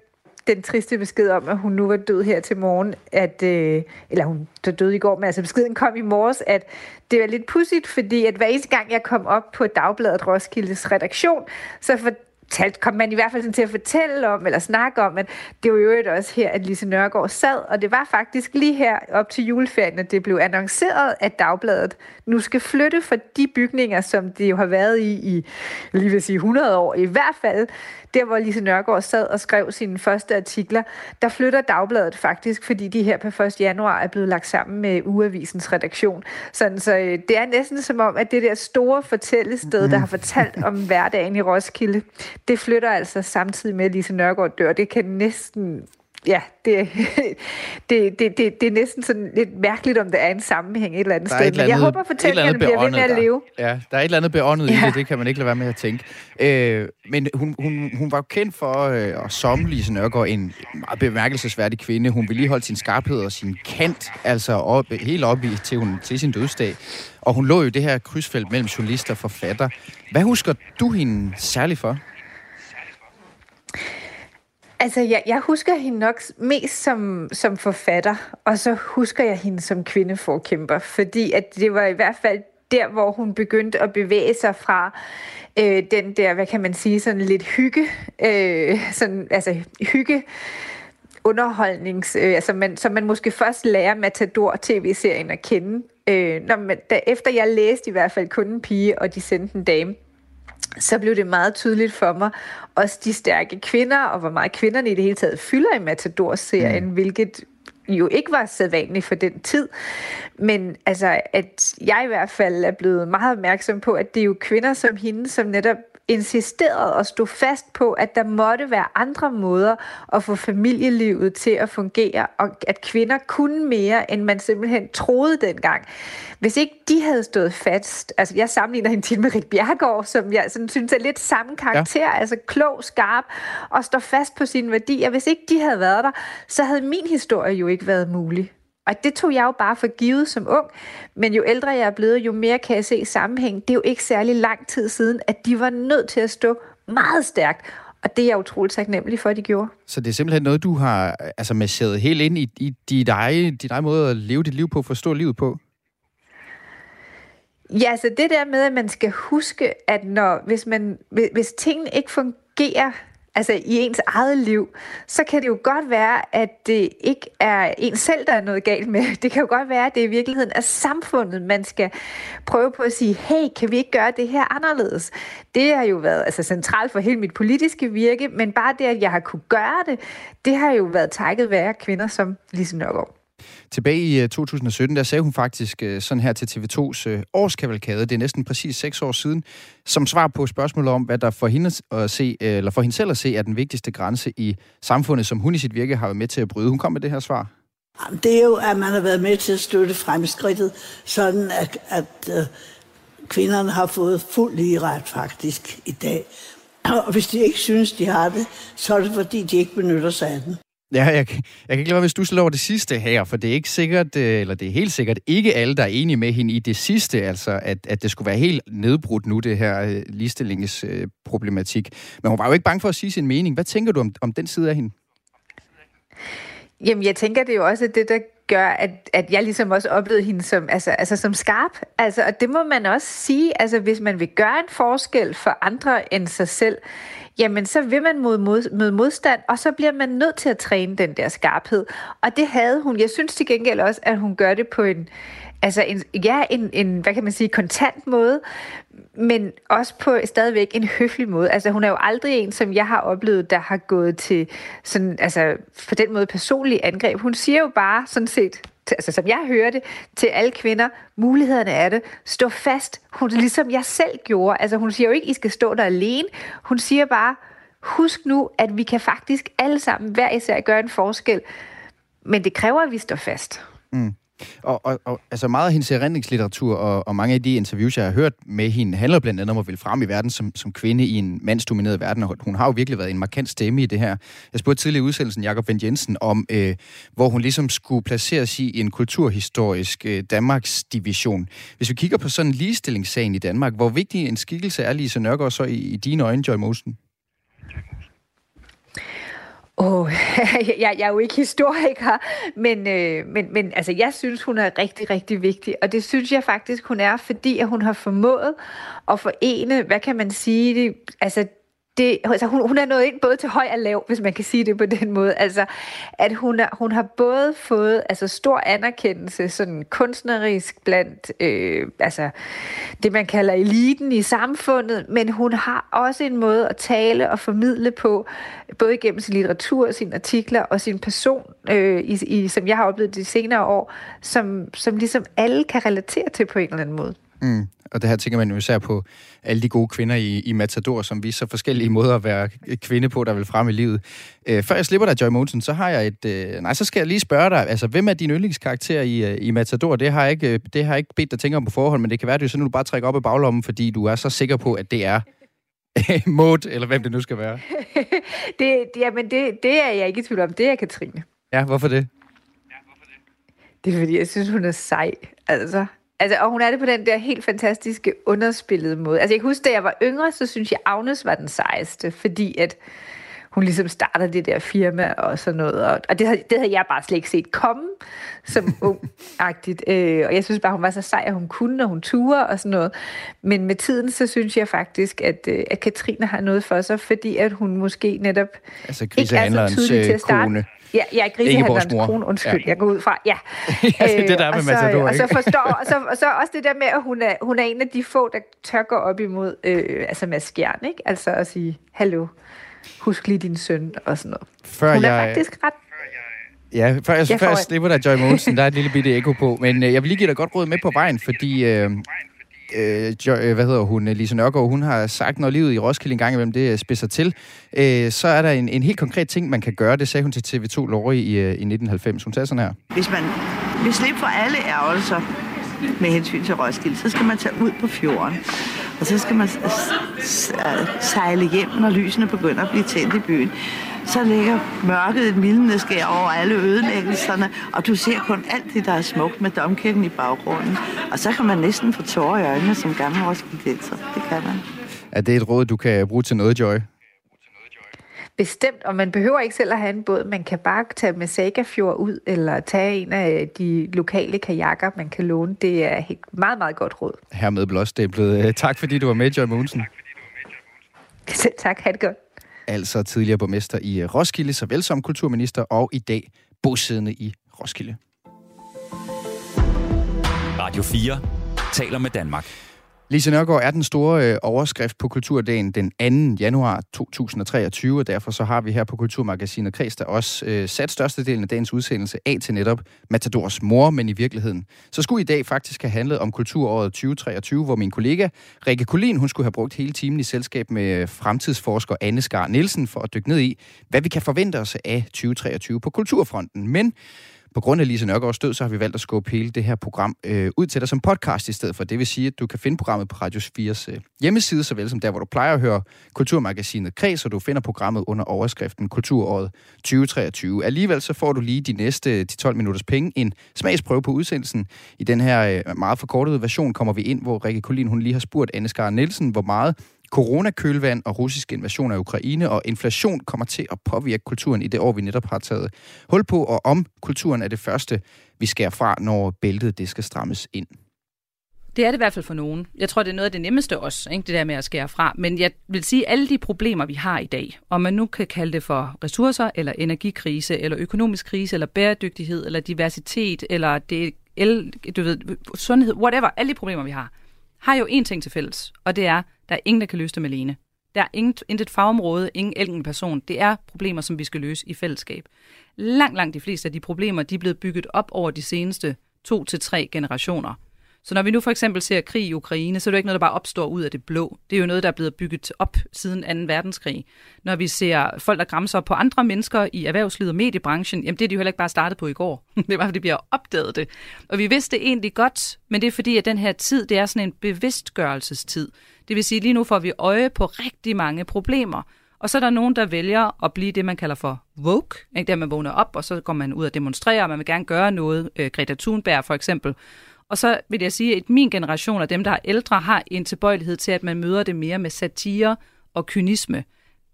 den triste besked om, at hun nu var død her til morgen, at, øh, eller hun der døde i går, men altså beskeden kom i morges, at det var lidt pudsigt, fordi at hver eneste gang jeg kom op på Dagbladet Roskildes redaktion, så for, talt, kom man i hvert fald sådan til at fortælle om, eller snakke om, at det var jo også her, at Lise Nørgaard sad, og det var faktisk lige her op til juleferien, at det blev annonceret, at Dagbladet nu skal flytte fra de bygninger, som det jo har været i, i lige vil sige 100 år, i hvert fald der, hvor Lise Nørgaard sad og skrev sine første artikler, der flytter Dagbladet faktisk, fordi de her på 1. januar er blevet lagt sammen med Ugeavisens redaktion. Sådan, så øh, det er næsten som om, at det der store fortællested, der har fortalt om hverdagen i Roskilde, det flytter altså samtidig med, at Lise Nørgaard dør. Det kan næsten ja, det, *laughs* det, det, det, det er næsten sådan lidt mærkeligt, om der er en sammenhæng et eller andet sted. Men jeg håber, fortællingerne bliver ved med at leve. Der. Ja, der er et eller andet beåndet ja. i det, det kan man ikke lade være med at tænke. Øh, men hun, hun, hun var kendt for øh, at som Lise Nørgaard en meget bemærkelsesværdig kvinde. Hun vedligeholdt sin skarphed og sin kant, altså op, helt op i til, hun, til sin dødsdag. Og hun lå jo det her krydsfelt mellem journalister og forfatter. Hvad husker du hende særligt for? Altså, jeg, jeg husker hende nok mest som, som forfatter, og så husker jeg hende som kvindeforkæmper, fordi at det var i hvert fald der, hvor hun begyndte at bevæge sig fra øh, den der, hvad kan man sige, sådan lidt hygge, øh, sådan, altså hygge, underholdnings, øh, altså man, som man måske først lærer Matador tv-serien at kende. Øh, når man, da, efter jeg læste i hvert fald kun en pige, og de sendte en dame, så blev det meget tydeligt for mig, også de stærke kvinder, og hvor meget kvinderne i det hele taget fylder i Matador-serien, mm. hvilket jo ikke var sædvanligt for den tid. Men altså, at jeg i hvert fald er blevet meget opmærksom på, at det er jo kvinder som hende, som netop insisterede og stod fast på, at der måtte være andre måder at få familielivet til at fungere, og at kvinder kunne mere, end man simpelthen troede dengang. Hvis ikke de havde stået fast, altså jeg sammenligner hende til med Rik Bjergård, som jeg sådan synes er lidt samme karakter, ja. altså klog, skarp, og står fast på sine værdier. Hvis ikke de havde været der, så havde min historie jo ikke været mulig. Og det tog jeg jo bare for givet som ung. Men jo ældre jeg er blevet, jo mere kan jeg se sammenhæng. Det er jo ikke særlig lang tid siden, at de var nødt til at stå meget stærkt. Og det er jeg utroligt taknemmelig for, at de gjorde. Så det er simpelthen noget, du har altså, masseret helt ind i, i dit, eget, dit eget måde at leve dit liv på, forstå livet på? Ja, så det der med, at man skal huske, at når, hvis, man, hvis tingene ikke fungerer altså i ens eget liv, så kan det jo godt være, at det ikke er en selv, der er noget galt med. *laughs* Det kan jo godt være, at det i virkeligheden er samfundet, man skal prøve på at sige, hey, kan vi ikke gøre det her anderledes? Det har jo været altså, centralt for hele mit politiske virke, men bare det, at jeg har kunne gøre det, det har jo været takket være kvinder som Lise Nørgaard. Tilbage i øh, 2017, der sagde hun faktisk øh, sådan her til TV2's øh, årskavalkade, det er næsten præcis seks år siden, som svar på spørgsmålet om, hvad der for hende, at se, eller for hende selv at se er den vigtigste grænse i samfundet, som hun i sit virke har været med til at bryde. Hun kom med det her svar. Det er jo, at man har været med til at støtte fremskridtet, sådan at, at kvinderne har fået fuld lige ret faktisk i dag. Og hvis de ikke synes, de har det, så er det fordi, de ikke benytter sig af den. Ja, jeg, jeg kan ikke lade være du at over det sidste her, for det er ikke sikkert, øh, eller det er helt sikkert ikke alle, der er enige med hende i det sidste, altså at, at det skulle være helt nedbrudt nu, det her øh, ligestillingsproblematik. Øh, Men hun var jo ikke bange for at sige sin mening. Hvad tænker du om, om den side af hende? Jamen, jeg tænker, det er jo også det, der gør, at, at jeg ligesom også oplevede hende som, altså, altså som skarp. Altså, og det må man også sige, altså hvis man vil gøre en forskel for andre end sig selv, jamen så vil man mod, mod, møde modstand, og så bliver man nødt til at træne den der skarphed. Og det havde hun. Jeg synes til gengæld også, at hun gør det på en, altså en, ja, en, en, hvad kan man sige, kontant måde, men også på stadigvæk en høflig måde. Altså hun er jo aldrig en, som jeg har oplevet, der har gået til sådan, altså på den måde personlig angreb. Hun siger jo bare sådan set, altså som jeg hørte, det, til alle kvinder, mulighederne er det, stå fast. Hun, ligesom jeg selv gjorde. Altså hun siger jo ikke, I skal stå der alene. Hun siger bare, husk nu, at vi kan faktisk alle sammen hver især gøre en forskel. Men det kræver, at vi står fast. Mm. Og, og, og altså meget af hendes erindringslitteratur og, og mange af de interviews, jeg har hørt med hende, handler blandt andet om at ville frem i verden som, som kvinde i en mandsdomineret verden, og hun har jo virkelig været en markant stemme i det her. Jeg spurgte tidligere i udsendelsen Jakob Vendt Jensen om, øh, hvor hun ligesom skulle placeres i en kulturhistorisk øh, Danmarks division. Hvis vi kigger på sådan en ligestillingssagen i Danmark, hvor vigtig en skikkelse er Lise Nørgaard så i, i dine øjne, Joy Mosen? Oh, *laughs* jeg, jeg er jo ikke historiker, men, øh, men, men altså, jeg synes, hun er rigtig, rigtig vigtig. Og det synes jeg faktisk, hun er, fordi at hun har formået at forene, hvad kan man sige, det, altså det, altså hun, hun er nået ind både til høj og lav, hvis man kan sige det på den måde. Altså, at hun, er, hun har både fået altså, stor anerkendelse sådan kunstnerisk blandt øh, altså, det, man kalder eliten i samfundet, men hun har også en måde at tale og formidle på, både gennem sin litteratur, sine artikler og sin person, øh, i, i, som jeg har oplevet de senere år, som, som ligesom alle kan relatere til på en eller anden måde. Mm. Og det her tænker man jo især på alle de gode kvinder i, i Matador, som viser forskellige måder at være kvinde på, der vil frem i livet. Øh, før jeg slipper dig, Joy Monsen, så har jeg et... Øh, nej, så skal jeg lige spørge dig, altså, hvem er din yndlingskarakter i, øh, i Matador? Det har, jeg ikke, øh, det har jeg ikke bedt dig tænke om på forhånd, men det kan være, at det er sådan, du bare trækker op i baglommen, fordi du er så sikker på, at det er *laughs* Maud, eller hvem det nu skal være. *laughs* det, jamen, det, det er jeg ikke i tvivl om. Det er Katrine. Ja, hvorfor det? Det er fordi, jeg synes, hun er sej. Altså, Altså, og hun er det på den der helt fantastiske underspillede måde. Altså, jeg kan huske, da jeg var yngre, så synes jeg, Agnes var den sejeste, fordi at hun ligesom starter det der firma og sådan noget. Og, og det, havde, det havde jeg bare slet ikke set komme som *laughs* ung-agtigt. Øh, og jeg synes bare, hun var så sej, at hun kunne, og hun turde og sådan noget. Men med tiden, så synes jeg faktisk, at, øh, at Katrine har noget for sig, fordi at hun måske netop altså, ikke er så tydelig til at starte. Kone. Ja, ja grisehandlerens kone, undskyld, ja. jeg går ud fra. Ja, *laughs* ja det der med øh, Matador, og så, så forstår, og så, *laughs* og så også det der med, at hun er, hun er en af de få, der tør gå op imod, øh, altså med skjern, ikke? Altså at sige, hallo, husk lige din søn og sådan noget. Før hun er jeg... faktisk ret Ja, før jeg, jeg, før jeg slipper dig, Joy Monsen, der er et lille bitte ekko på, men øh, jeg vil lige give dig godt råd med på vejen, fordi øh, øh, jo, øh, hvad hedder hun, Lise Nørgaard, hun har sagt, når livet i Roskilde en gang imellem det øh, spidser til, øh, så er der en, en helt konkret ting, man kan gøre. Det sagde hun til TV2 Lorry i, øh, i 1990. Hun sagde sådan her. Hvis man vil slippe for alle ærgelser med hensyn til Roskilde, så skal man tage ud på fjorden. Og så skal man sejle hjem, når lysene begynder at blive tændt i byen så ligger mørket et mildende skær over alle ødelæggelserne, og du ser kun alt det, der er smukt med domkirken i baggrunden. Og så kan man næsten få tårer i øjnene som gammel roskildenser. Det kan man. Er det et råd, du kan bruge til noget, Joy? Bestemt, og man behøver ikke selv at have en båd. Man kan bare tage med Sagafjord ud, eller tage en af de lokale kajakker, man kan låne. Det er et meget, meget godt råd. Hermed blåstemplet. Tak fordi du var med, Joy Mogensen. Selv *laughs* tak, ha' det godt. Altså tidligere borgmester i øh, Roskilde, såvel som kulturminister, og i dag bosiddende i Roskilde. Radio 4 taler med Danmark. Lise Nørgaard er den store øh, overskrift på Kulturdagen den 2. januar 2023, og derfor så har vi her på Kulturmagasinet Kreds der også øh, sat størstedelen af dagens udsendelse af til netop Matadors mor, men i virkeligheden. Så skulle i dag faktisk have handlet om kulturåret 2023, hvor min kollega Rikke Kolin, hun skulle have brugt hele timen i selskab med øh, fremtidsforsker Anne Skar Nielsen for at dykke ned i, hvad vi kan forvente os af 2023 på kulturfronten. Men på grund af Lise Nørgaards død, så har vi valgt at skubbe hele det her program øh, ud til dig som podcast i stedet for. Det vil sige, at du kan finde programmet på Radio 4's øh, hjemmeside, såvel som der, hvor du plejer at høre Kulturmagasinet Kreds, og du finder programmet under overskriften Kulturåret 2023. Alligevel så får du lige de næste 10-12 minutters penge en smagsprøve på udsendelsen. I den her øh, meget forkortede version kommer vi ind, hvor Rikke Kolin hun lige har spurgt Anne Skar Nielsen, hvor meget coronakølvand og russisk invasion af Ukraine og inflation kommer til at påvirke kulturen i det år, vi netop har taget hul på, og om kulturen er det første, vi skærer fra, når bæltet det skal strammes ind. Det er det i hvert fald for nogen. Jeg tror, det er noget af det nemmeste også, ikke? det der med at skære fra. Men jeg vil sige, at alle de problemer, vi har i dag, om man nu kan kalde det for ressourcer, eller energikrise, eller økonomisk krise, eller bæredygtighed, eller diversitet, eller det, el, du ved, sundhed, whatever, alle de problemer, vi har, har jo én ting til fælles, og det er, der er ingen, der kan løse dem alene. Der er intet, intet fagområde, ingen enkelt person. Det er problemer, som vi skal løse i fællesskab. Langt, langt de fleste af de problemer, de er blevet bygget op over de seneste to til tre generationer. Så når vi nu for eksempel ser krig i Ukraine, så er det ikke noget, der bare opstår ud af det blå. Det er jo noget, der er blevet bygget op siden 2. verdenskrig. Når vi ser folk, der græmser på andre mennesker i erhvervslivet og mediebranchen, jamen det er de jo heller ikke bare startet på i går. *laughs* Det er bare, fordi vi har opdaget det. Og vi vidste det egentlig godt, men det er fordi, at den her tid, det er sådan en bevidstgørelsestid. Det vil sige, lige nu får vi øje på rigtig mange problemer. Og så er der nogen, der vælger at blive det, man kalder for woke. Ikke? Der man vågner op, og så går man ud og demonstrerer, og man vil gerne gøre noget. Øh, Greta Thunberg for eksempel. Og så vil jeg sige, at min generation og dem, der er ældre, har en tilbøjelighed til, at man møder det mere med satire og kynisme.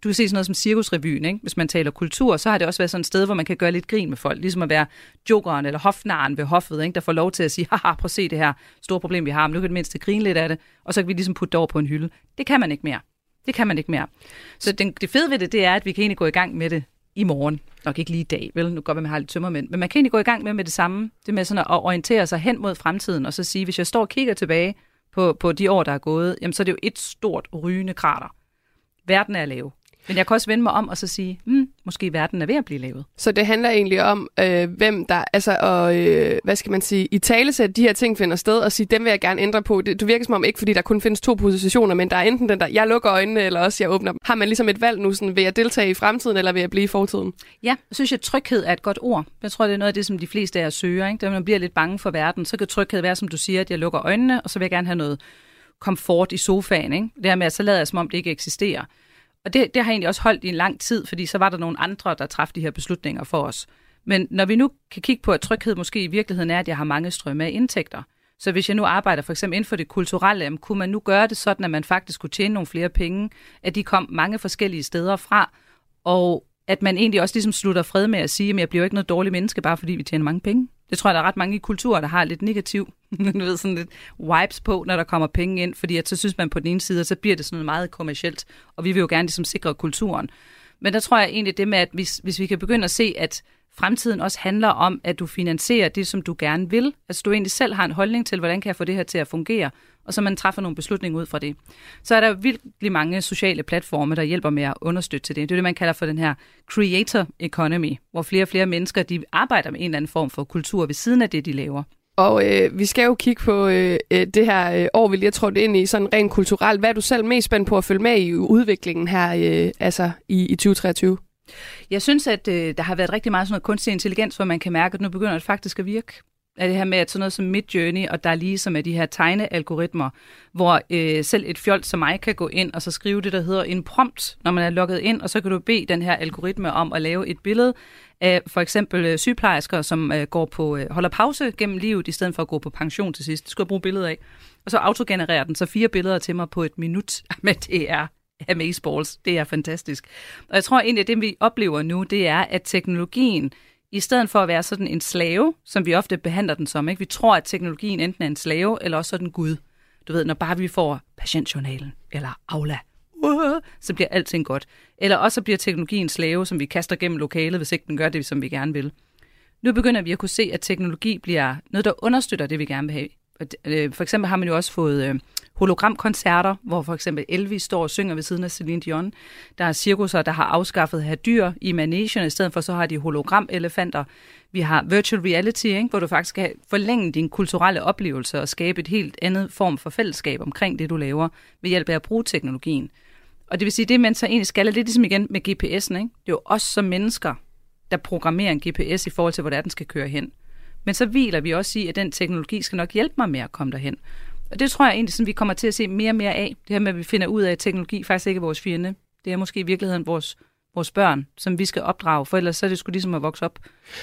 Du kan se sådan noget som Cirkusrevyen, ikke? hvis man taler kultur, så har det også været sådan et sted, hvor man kan gøre lidt grin med folk, ligesom at være jokeren eller hofnaren ved hoffet, ikke? der får lov til at sige, haha, prøv at se det her store problem, vi har, men nu kan det mindste grine lidt af det, og så kan vi ligesom putte det over på en hylde. Det kan man ikke mere. Det kan man ikke mere. Så den, det fede ved det, det er, at vi kan egentlig gå i gang med det i morgen. Nok ikke lige i dag, vel? Nu går vi med har lidt tømmermænd. Men man kan egentlig gå i gang med med det samme. Det med sådan at orientere sig hen mod fremtiden, og så sige, hvis jeg står og kigger tilbage på, på de år, der er gået, jamen så er det jo et stort rygende krater. Verden er lav. Men jeg kan også vende mig om og så sige, hmm, måske verden er ved at blive lavet. Så det handler egentlig om, øh, hvem der, altså, og, øh, hvad skal man sige, i talesæt de her ting finder sted, og sige, dem vil jeg gerne ændre på. Det, du virker som om ikke, fordi der kun findes to positioner, men der er enten den der, jeg lukker øjnene, eller også jeg åbner dem. Har man ligesom et valg nu, sådan, vil jeg deltage i fremtiden, eller vil jeg blive i fortiden? Ja, jeg synes, at tryghed er et godt ord. Jeg tror, det er noget af det, som de fleste af os søger. Ikke? Da man bliver lidt bange for verden, så kan tryghed være, som du siger, at jeg lukker øjnene, og så vil jeg gerne have noget komfort i sofaen. Ikke? Det her med, at så lader jeg, som om det ikke eksisterer. Og det, det har egentlig også holdt i en lang tid, fordi så var der nogle andre, der træffede de her beslutninger for os. Men når vi nu kan kigge på, at tryghed måske i virkeligheden er, at jeg har mange strømme af indtægter. Så hvis jeg nu arbejder for eksempel inden for det kulturelle, jamen, kunne man nu gøre det sådan, at man faktisk kunne tjene nogle flere penge, at de kom mange forskellige steder fra, og at man egentlig også ligesom slutter fred med at sige, at jeg bliver jo ikke noget dårligt menneske, bare fordi vi tjener mange penge. Det tror jeg, der er ret mange i kulturer, der har lidt negativ, *laughs* du ved, sådan lidt wipes på, når der kommer penge ind, fordi at så synes man på den ene side, at så bliver det sådan noget meget kommercielt, og vi vil jo gerne ligesom sikre kulturen. Men der tror jeg egentlig det med, at hvis, hvis vi kan begynde at se, at fremtiden også handler om, at du finansierer det, som du gerne vil. Altså du egentlig selv har en holdning til, hvordan kan jeg få det her til at fungere, og så man træffer nogle beslutninger ud fra det. Så er der virkelig mange sociale platforme, der hjælper med at understøtte til det. Det er det, man kalder for den her creator economy, hvor flere og flere mennesker de arbejder med en eller anden form for kultur ved siden af det, de laver. Og øh, vi skal jo kigge på øh, øh det her øh, år, vi lige har trådt ind i, sådan rent kulturelt. Hvad er du selv mest spændt på at følge med i udviklingen her øh, altså i, i 2023? Jeg synes, at øh, der har været rigtig meget sådan noget kunstig intelligens, hvor man kan mærke, at nu begynder det faktisk at virke. Er det her med, at sådan noget som Midjourney, og der er lige som er de her tegnealgoritmer, hvor øh, selv et fjold som mig kan gå ind og så skrive det, der hedder en prompt, når man er logget ind, og så kan du bede den her algoritme om at lave et billede af for eksempel øh, sygeplejersker, som øh, går på øh, holder pause gennem livet, i stedet for at gå på pension til sidst. Det skulle jeg bruge billedet af. Og så autogenererer den så fire billeder til mig på et minut, *laughs* men det er Amazeballs. Det er fantastisk. Og jeg tror egentlig, at det vi oplever nu, det er, at teknologien, i stedet for at være sådan en slave, som vi ofte behandler den som, ikke? vi tror, at teknologien enten er en slave, eller også sådan Gud. Du ved, når bare vi får patientjournalen, eller Aula, uh, så bliver alting godt. Eller også bliver teknologien slave, som vi kaster gennem lokalet, hvis ikke den gør det, som vi gerne vil. Nu begynder vi at kunne se, at teknologi bliver noget, der understøtter det, vi gerne vil have. Øh, for eksempel har man jo også fået øh, hologramkoncerter, hvor for eksempel Elvis står og synger ved siden af Celine Dion. Der er cirkusser, der har afskaffet at have dyr i managen, i stedet for så har de hologramelefanter. Vi har virtual reality, ikke? hvor du faktisk kan forlænge din kulturelle oplevelse og skabe et helt andet form for fællesskab omkring det, du laver, ved hjælp af at bruge teknologien. Og det vil sige, det man så egentlig skal, er lidt ligesom igen med GPS'en. Ikke? Det er jo os som mennesker, der programmerer en GPS i forhold til, hvor den skal køre hen. Men så hviler vi også i, at den teknologi skal nok hjælpe mig med at komme derhen. Og det tror jeg egentlig, sådan, vi kommer til at se mere og mere af. Det her med, at vi finder ud af, at teknologi faktisk ikke er vores fjende. Det er måske i virkeligheden vores vores børn, som vi skal opdrage, for ellers så er det sgu ligesom at vokse op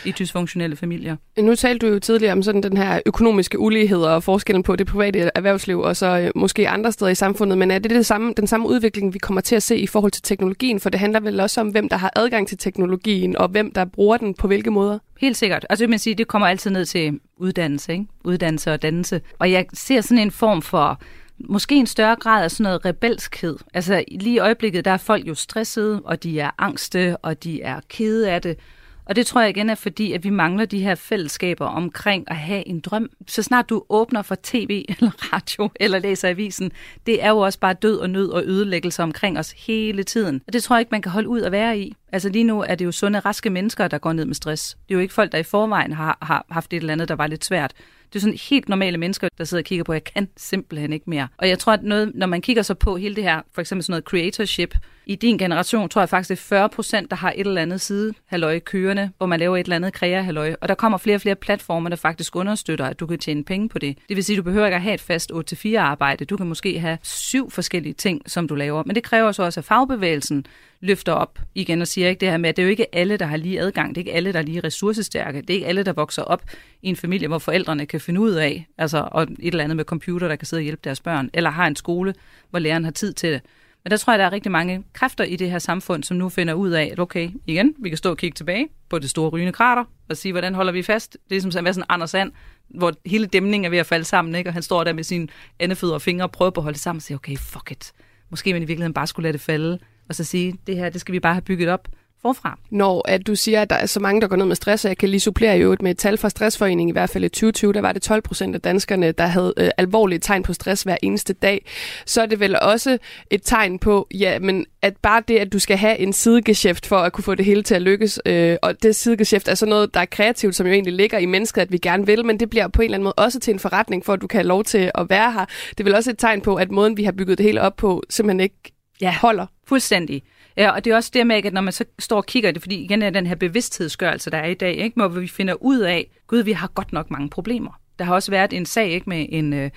i dysfunktionelle familier. Nu talte du jo tidligere om sådan den her økonomiske ulighed og forskellen på det private erhvervsliv og så øh, måske andre steder i samfundet, men er det, det samme, den samme udvikling, vi kommer til at se i forhold til teknologien? For det handler vel også om, hvem der har adgang til teknologien, og hvem der bruger den på hvilke måder? Helt sikkert. Altså, man sige, det kommer altid ned til uddannelse, ikke? uddannelse og dannelse. Og jeg ser sådan en form for måske en større grad af sådan noget rebelskhed. Altså lige i øjeblikket, der er folk jo stressede, og de er angste, og de er kede af det. Og det tror jeg igen er fordi, at vi mangler de her fællesskaber omkring at have en drøm. Så snart du åbner for tv *laughs* eller radio eller læser avisen, det er jo også bare død og nød og ødelæggelse omkring os hele tiden. Og det tror jeg ikke, man kan holde ud at være i. Altså lige nu er det jo sunde, raske mennesker, der går ned med stress. Det er jo ikke folk, der i forvejen har, har haft et eller andet, der var lidt svært. Det er sådan helt normale mennesker, der sidder og kigger på, at jeg kan simpelthen ikke mere. Og jeg tror, at noget, når man kigger så på hele det her, for eksempel sådan noget creatorship, i din generation tror jeg faktisk, det er 40 procent, der har et eller andet side halløj kørende, hvor man laver et eller andet krea halløj. Og der kommer flere og flere platformer, der faktisk understøtter, at du kan tjene penge på det. Det vil sige, at du behøver ikke at have et fast 8-4 arbejde. Du kan måske have syv forskellige ting, som du laver. Men det kræver så også, at fagbevægelsen løfter op igen og siger ikke det her med, at det er jo ikke alle, der har lige adgang. Det er ikke alle, der er lige ressourcestærke. Det er ikke alle, der vokser op i en familie, hvor forældrene kan finde ud af, altså, og et eller andet med computer, der kan sidde og hjælpe deres børn, eller har en skole, hvor læreren har tid til det. Men der tror jeg, der er rigtig mange kræfter i det her samfund, som nu finder ud af, at okay, igen, vi kan stå og kigge tilbage på det store rygende krater, og sige, hvordan holder vi fast? Det er som at være sådan Anders Sand, hvor hele dæmningen er ved at falde sammen, ikke? og han står der med sine andefødder og fingre og prøver på at holde det sammen og sige, okay, fuck it. Måske man i virkeligheden bare skulle lade det falde, og så sige, det her, det skal vi bare have bygget op forfra. Når at du siger, at der er så mange, der går ned med stress, og jeg kan lige supplere jo med et tal fra Stressforeningen, i hvert fald i 2020, der var det 12 procent af danskerne, der havde øh, alvorlige tegn på stress hver eneste dag, så er det vel også et tegn på, ja, men at bare det, at du skal have en sidegeschæft for at kunne få det hele til at lykkes, øh, og det sidegeschæft er så noget, der er kreativt, som jo egentlig ligger i mennesket, at vi gerne vil, men det bliver på en eller anden måde også til en forretning, for at du kan have lov til at være her. Det er vel også et tegn på, at måden, vi har bygget det hele op på, simpelthen ikke ja, holder. Fuldstændig. Ja, og det er også det med, at når man så står og kigger det, fordi igen er den her bevidsthedsgørelse, der er i dag, ikke, hvor vi finder ud af, gud, vi har godt nok mange problemer. Der har også været en sag ikke, med en øh,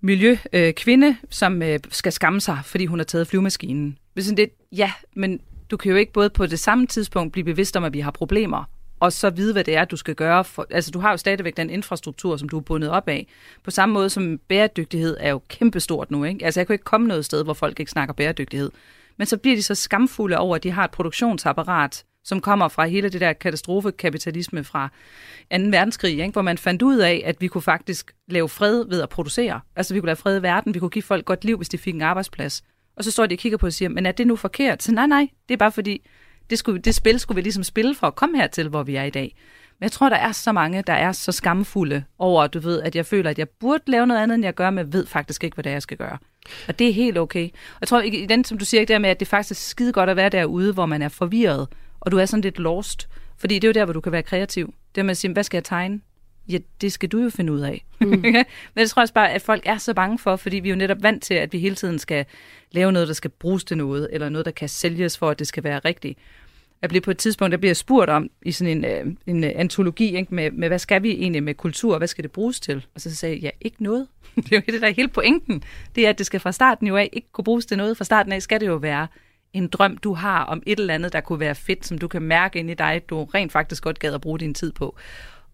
miljøkvinde, øh, som øh, skal skamme sig, fordi hun har taget flyvemaskinen. Hvis det, ja, men du kan jo ikke både på det samme tidspunkt blive bevidst om, at vi har problemer, og så vide, hvad det er, du skal gøre. For, altså, du har jo stadigvæk den infrastruktur, som du er bundet op af. På samme måde som bæredygtighed er jo kæmpestort nu. Ikke? Altså, jeg kan ikke komme noget sted, hvor folk ikke snakker bæredygtighed. Men så bliver de så skamfulde over, at de har et produktionsapparat, som kommer fra hele det der katastrofekapitalisme fra 2. verdenskrig, ikke? hvor man fandt ud af, at vi kunne faktisk lave fred ved at producere. Altså vi kunne lave fred i verden, vi kunne give folk godt liv, hvis de fik en arbejdsplads. Og så står de og kigger på og siger, men er det nu forkert? Så nej, nej, det er bare fordi, det, skulle, det spil skulle vi ligesom spille for at komme hertil, hvor vi er i dag. Men jeg tror, der er så mange, der er så skamfulde over, du ved, at jeg føler, at jeg burde lave noget andet, end jeg gør, men ved faktisk ikke, hvad det er, jeg skal gøre. Og det er helt okay. Og jeg tror, i den, som du siger, der med, at det faktisk er skide godt at være derude, hvor man er forvirret, og du er sådan lidt lost. Fordi det er jo der, hvor du kan være kreativ. Det med at sige, hvad skal jeg tegne? Ja, det skal du jo finde ud af. Mm. *laughs* Men det tror jeg også bare, at folk er så bange for, fordi vi er jo netop vant til, at vi hele tiden skal lave noget, der skal bruges til noget, eller noget, der kan sælges for, at det skal være rigtigt. Jeg bliver på et tidspunkt, der bliver spurgt om i sådan en, øh, en øh, antologi, ikke, med, med, hvad skal vi egentlig med kultur, hvad skal det bruges til? Og så sagde jeg, ja, ikke noget. *laughs* det er jo det, der er hele pointen. Det er, at det skal fra starten jo af ikke kunne bruges til noget. Fra starten af skal det jo være en drøm, du har om et eller andet, der kunne være fedt, som du kan mærke ind i dig, du rent faktisk godt gad at bruge din tid på.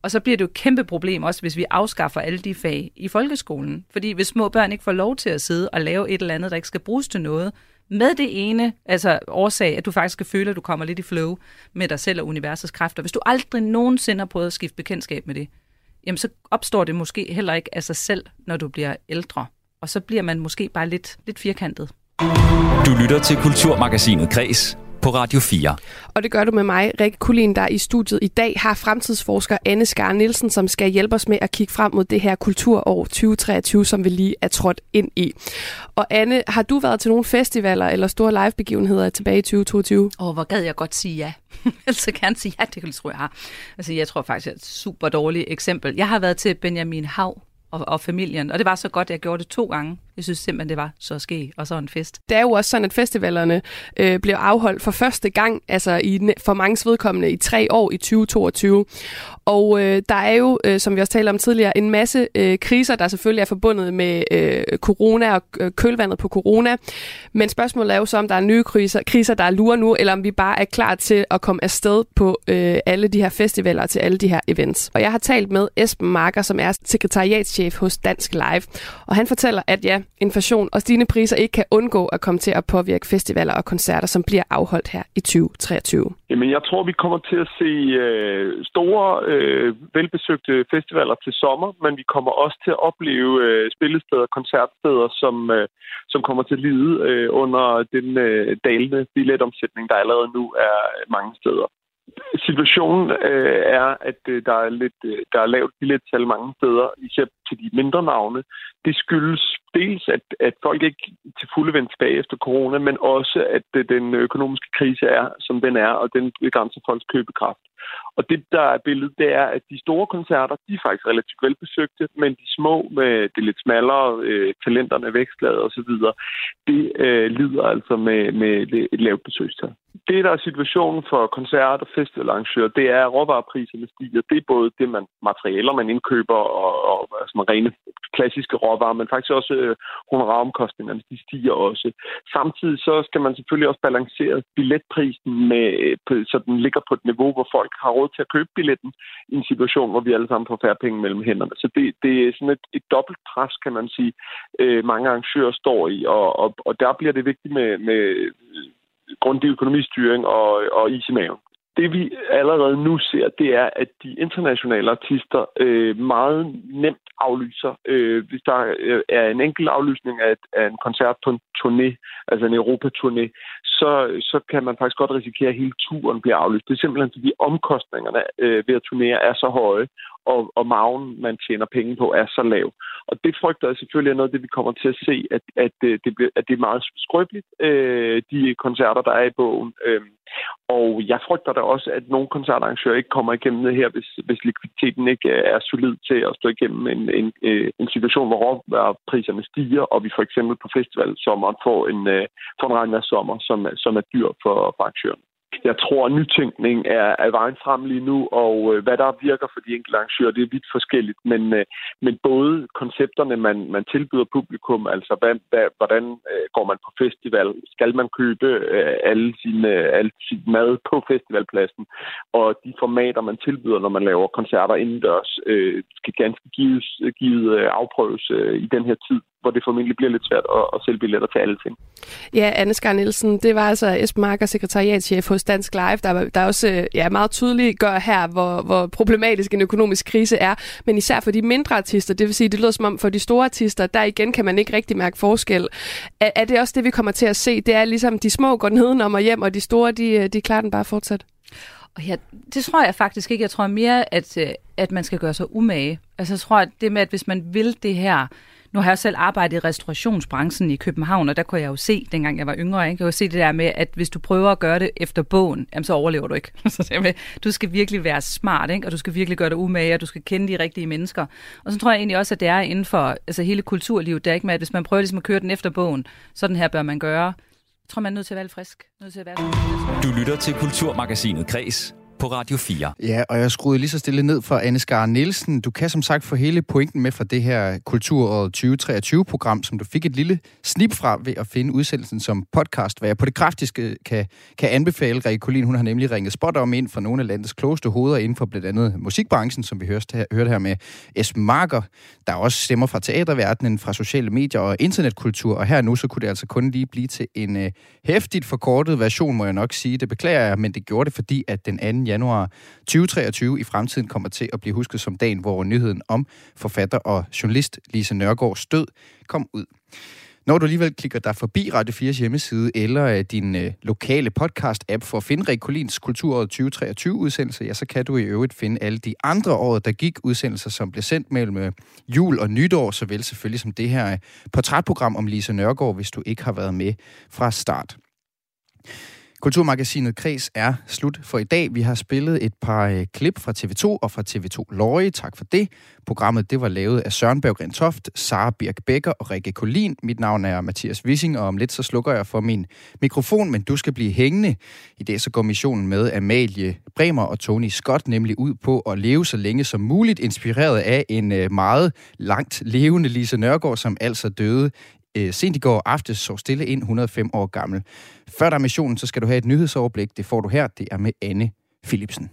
Og så bliver det jo et kæmpe problem også, hvis vi afskaffer alle de fag i folkeskolen. Fordi hvis små børn ikke får lov til at sidde og lave et eller andet, der ikke skal bruges til noget, med det ene altså årsag, at du faktisk skal føle, at du kommer lidt i flow med dig selv og universets kræfter. Hvis du aldrig nogensinde har prøvet at skifte bekendtskab med det, jamen så opstår det måske heller ikke af sig selv, når du bliver ældre. Og så bliver man måske bare lidt, lidt firkantet. Du lytter til Kulturmagasinet Kres på Radio 4. Og det gør du med mig, Rikke Kulin, der i studiet i dag har fremtidsforsker Anne Skar Nielsen, som skal hjælpe os med at kigge frem mod det her kulturår 2023, som vi lige er trådt ind i. Og Anne, har du været til nogle festivaler eller store livebegivenheder tilbage i 2022? Åh, oh, hvor gad jeg godt sige ja. *laughs* jeg så gerne sige ja, det kan jeg jeg har. Altså, jeg tror faktisk, det er et super dårligt eksempel. Jeg har været til Benjamin Hav og, og familien, og det var så godt, at jeg gjorde det to gange. Jeg synes simpelthen, det var så ske og så en fest. Det er jo også sådan, at festivalerne øh, blev afholdt for første gang, altså i, for mange vedkommende i tre år i 2022. Og øh, der er jo, øh, som vi også talte om tidligere, en masse øh, kriser, der selvfølgelig er forbundet med øh, corona og øh, kølvandet på corona. Men spørgsmålet er jo så, om der er nye kriser, kriser, der lurer nu, eller om vi bare er klar til at komme afsted på øh, alle de her festivaler til alle de her events. Og jeg har talt med Esben Marker, som er sekretariatschef hos Dansk Live. Og han fortæller, at ja, inflation og stigende priser ikke kan undgå at komme til at påvirke festivaler og koncerter, som bliver afholdt her i 2023. Jamen, jeg tror, vi kommer til at se øh, store, øh, velbesøgte festivaler til sommer, men vi kommer også til at opleve øh, spillesteder og koncertsteder, som, øh, som kommer til at lide øh, under den øh, dalende billetomsætning, der allerede nu er mange steder. Situationen øh, er, at øh, der er lidt øh, der er lavt billettal mange steder, især til de mindre navne. Det skyldes dels, at, at folk ikke til fulde vendt tilbage efter corona, men også, at øh, den økonomiske krise er, som den er, og den begrænser folks købekraft. Og det, der er billedet, det er, at de store koncerter, de er faktisk relativt velbesøgte, men de små med det lidt smallere, øh, talenterne vækstlaget osv., det øh, lider altså med, med et lavt besøgstal. Det, der er situationen for koncert- og festivalarrangører, det er, at råvarepriserne stiger. Det er både det, man materialer, man indkøber, og, og altså, rene klassiske råvarer, men faktisk også øh, honoraromkostningerne, de stiger også. Samtidig så skal man selvfølgelig også balancere billetprisen, med, øh, på, så den ligger på et niveau, hvor folk har råd til at købe billetten i en situation, hvor vi alle sammen får færre penge mellem hænderne. Så det, det er sådan et, et dobbelt pres, kan man sige, øh, mange arrangører står i, og, og, og der bliver det vigtigt med, med grundig økonomistyring og, og is i maven det vi allerede nu ser, det er, at de internationale artister øh, meget nemt aflyser. Øh, hvis der øh, er en enkelt aflysning af, af en koncert på en turné, altså en Europa-turné, så, så kan man faktisk godt risikere, at hele turen bliver aflyst. Det er simpelthen fordi omkostningerne øh, ved at turnere er så høje, og, og maven, man tjener penge på, er så lav. Og det frygter jeg selvfølgelig er noget af det, vi kommer til at se, at, at, øh, det, bliver, at det er meget skrøbeligt, øh, de koncerter, der er i bogen. Øh, og jeg frygter da også, at nogle koncertarrangører ikke kommer igennem det her, hvis, hvis likviditeten ikke øh, er solid til at stå igennem en, en, øh, en situation, hvor råvarepriserne stiger, og vi for eksempel på festivalsommeren får en, en får en regnvejr sommer, som, som er dyr for, for arrangørerne. Jeg tror, at nytænkning er, er vejen frem lige nu, og øh, hvad der virker for de enkelte arrangører, det er vidt forskelligt. Men, øh, men både koncepterne, man, man tilbyder publikum, altså hvad, hvad, hvordan øh, går man på festival, skal man købe øh, alle sine, øh, alt sit mad på festivalpladsen, og de formater, man tilbyder, når man laver koncerter indendørs, øh, skal ganske givet, givet øh, afprøves øh, i den her tid, hvor det formentlig bliver lidt svært at, at sælge billetter til alle ting. Ja, Anne Skar Nielsen, det var altså Esben Marker, sekretariatchef hos Dansk Live, der, der også ja, meget tydeligt gør her, hvor, hvor problematisk en økonomisk krise er, men især for de mindre artister, det vil sige, det lyder som om for de store artister, der igen kan man ikke rigtig mærke forskel. Er, er det også det, vi kommer til at se? Det er ligesom, de små går nedenom og hjem, og de store, de, de klarer den bare fortsat? Og ja, det tror jeg faktisk ikke. Jeg tror mere, at, at man skal gøre sig umage. Altså jeg tror, at det med, at hvis man vil det her, nu har jeg selv arbejdet i restaurationsbranchen i København, og der kunne jeg jo se, dengang jeg var yngre, ikke? jeg kunne se det der med, at hvis du prøver at gøre det efter bogen, jamen, så overlever du ikke. *laughs* Så du skal virkelig være smart, ikke? og du skal virkelig gøre dig umage, og du skal kende de rigtige mennesker. Og så tror jeg egentlig også, at det er inden for altså hele kulturlivet, der ikke med, at hvis man prøver ligesom at køre den efter bogen, sådan her bør man gøre. Jeg tror, man er nødt til at være frisk. Nødt til at være Du lytter til Kulturmagasinet Kres på Radio 4. Ja, og jeg skruede lige så stille ned for Anne Skar Nielsen. Du kan som sagt få hele pointen med fra det her Kulturåret 2023-program, som du fik et lille snip fra ved at finde udsendelsen som podcast, hvad jeg på det kraftigste øh, kan, kan anbefale. Rikke Kolin, hun har nemlig ringet spot om ind fra nogle af landets klogeste hoveder inden for blandt andet musikbranchen, som vi hørte her, hørte her med S. Marker. Der er også stemmer fra teaterverdenen, fra sociale medier og internetkultur, og her nu så kunne det altså kun lige blive til en øh, hæftigt øh, forkortet version, må jeg nok sige. Det beklager jeg, men det gjorde det, fordi at den anden januar 2023 i fremtiden kommer til at blive husket som dagen, hvor nyheden om forfatter og journalist Lise Nørgaards død kom ud. Når du alligevel klikker dig forbi Radio 4's hjemmeside eller øh, din øh, lokale podcast-app for at finde Rik Kolins Kulturåret 2023 udsendelse, ja, så kan du i øvrigt finde alle de andre år, der gik udsendelser, som blev sendt mellem øh, jul og nytår, såvel selvfølgelig som det her øh, portrætprogram om Lise Nørgaard, hvis du ikke har været med fra start. Kulturmagasinet Kreds er slut for i dag. Vi har spillet et par øh, klip fra TV2 og fra TV2 Løje. Tak for det. Programmet det var lavet af Søren Berg Toft, Sara Birk Becker og Rikke Kolin. Mit navn er Mathias Wissing, og om lidt så slukker jeg for min mikrofon, men du skal blive hængende. I dag så går missionen med Amalie Bremer og Tony Scott nemlig ud på at leve så længe som muligt, inspireret af en øh, meget langt levende Lise Nørgaard, som altså døde øh, sent i går aftes så stille ind 105 år gammel. Før der er missionen, så skal du have et nyhedsoverblik. Det får du her. Det er med Anne Philipsen.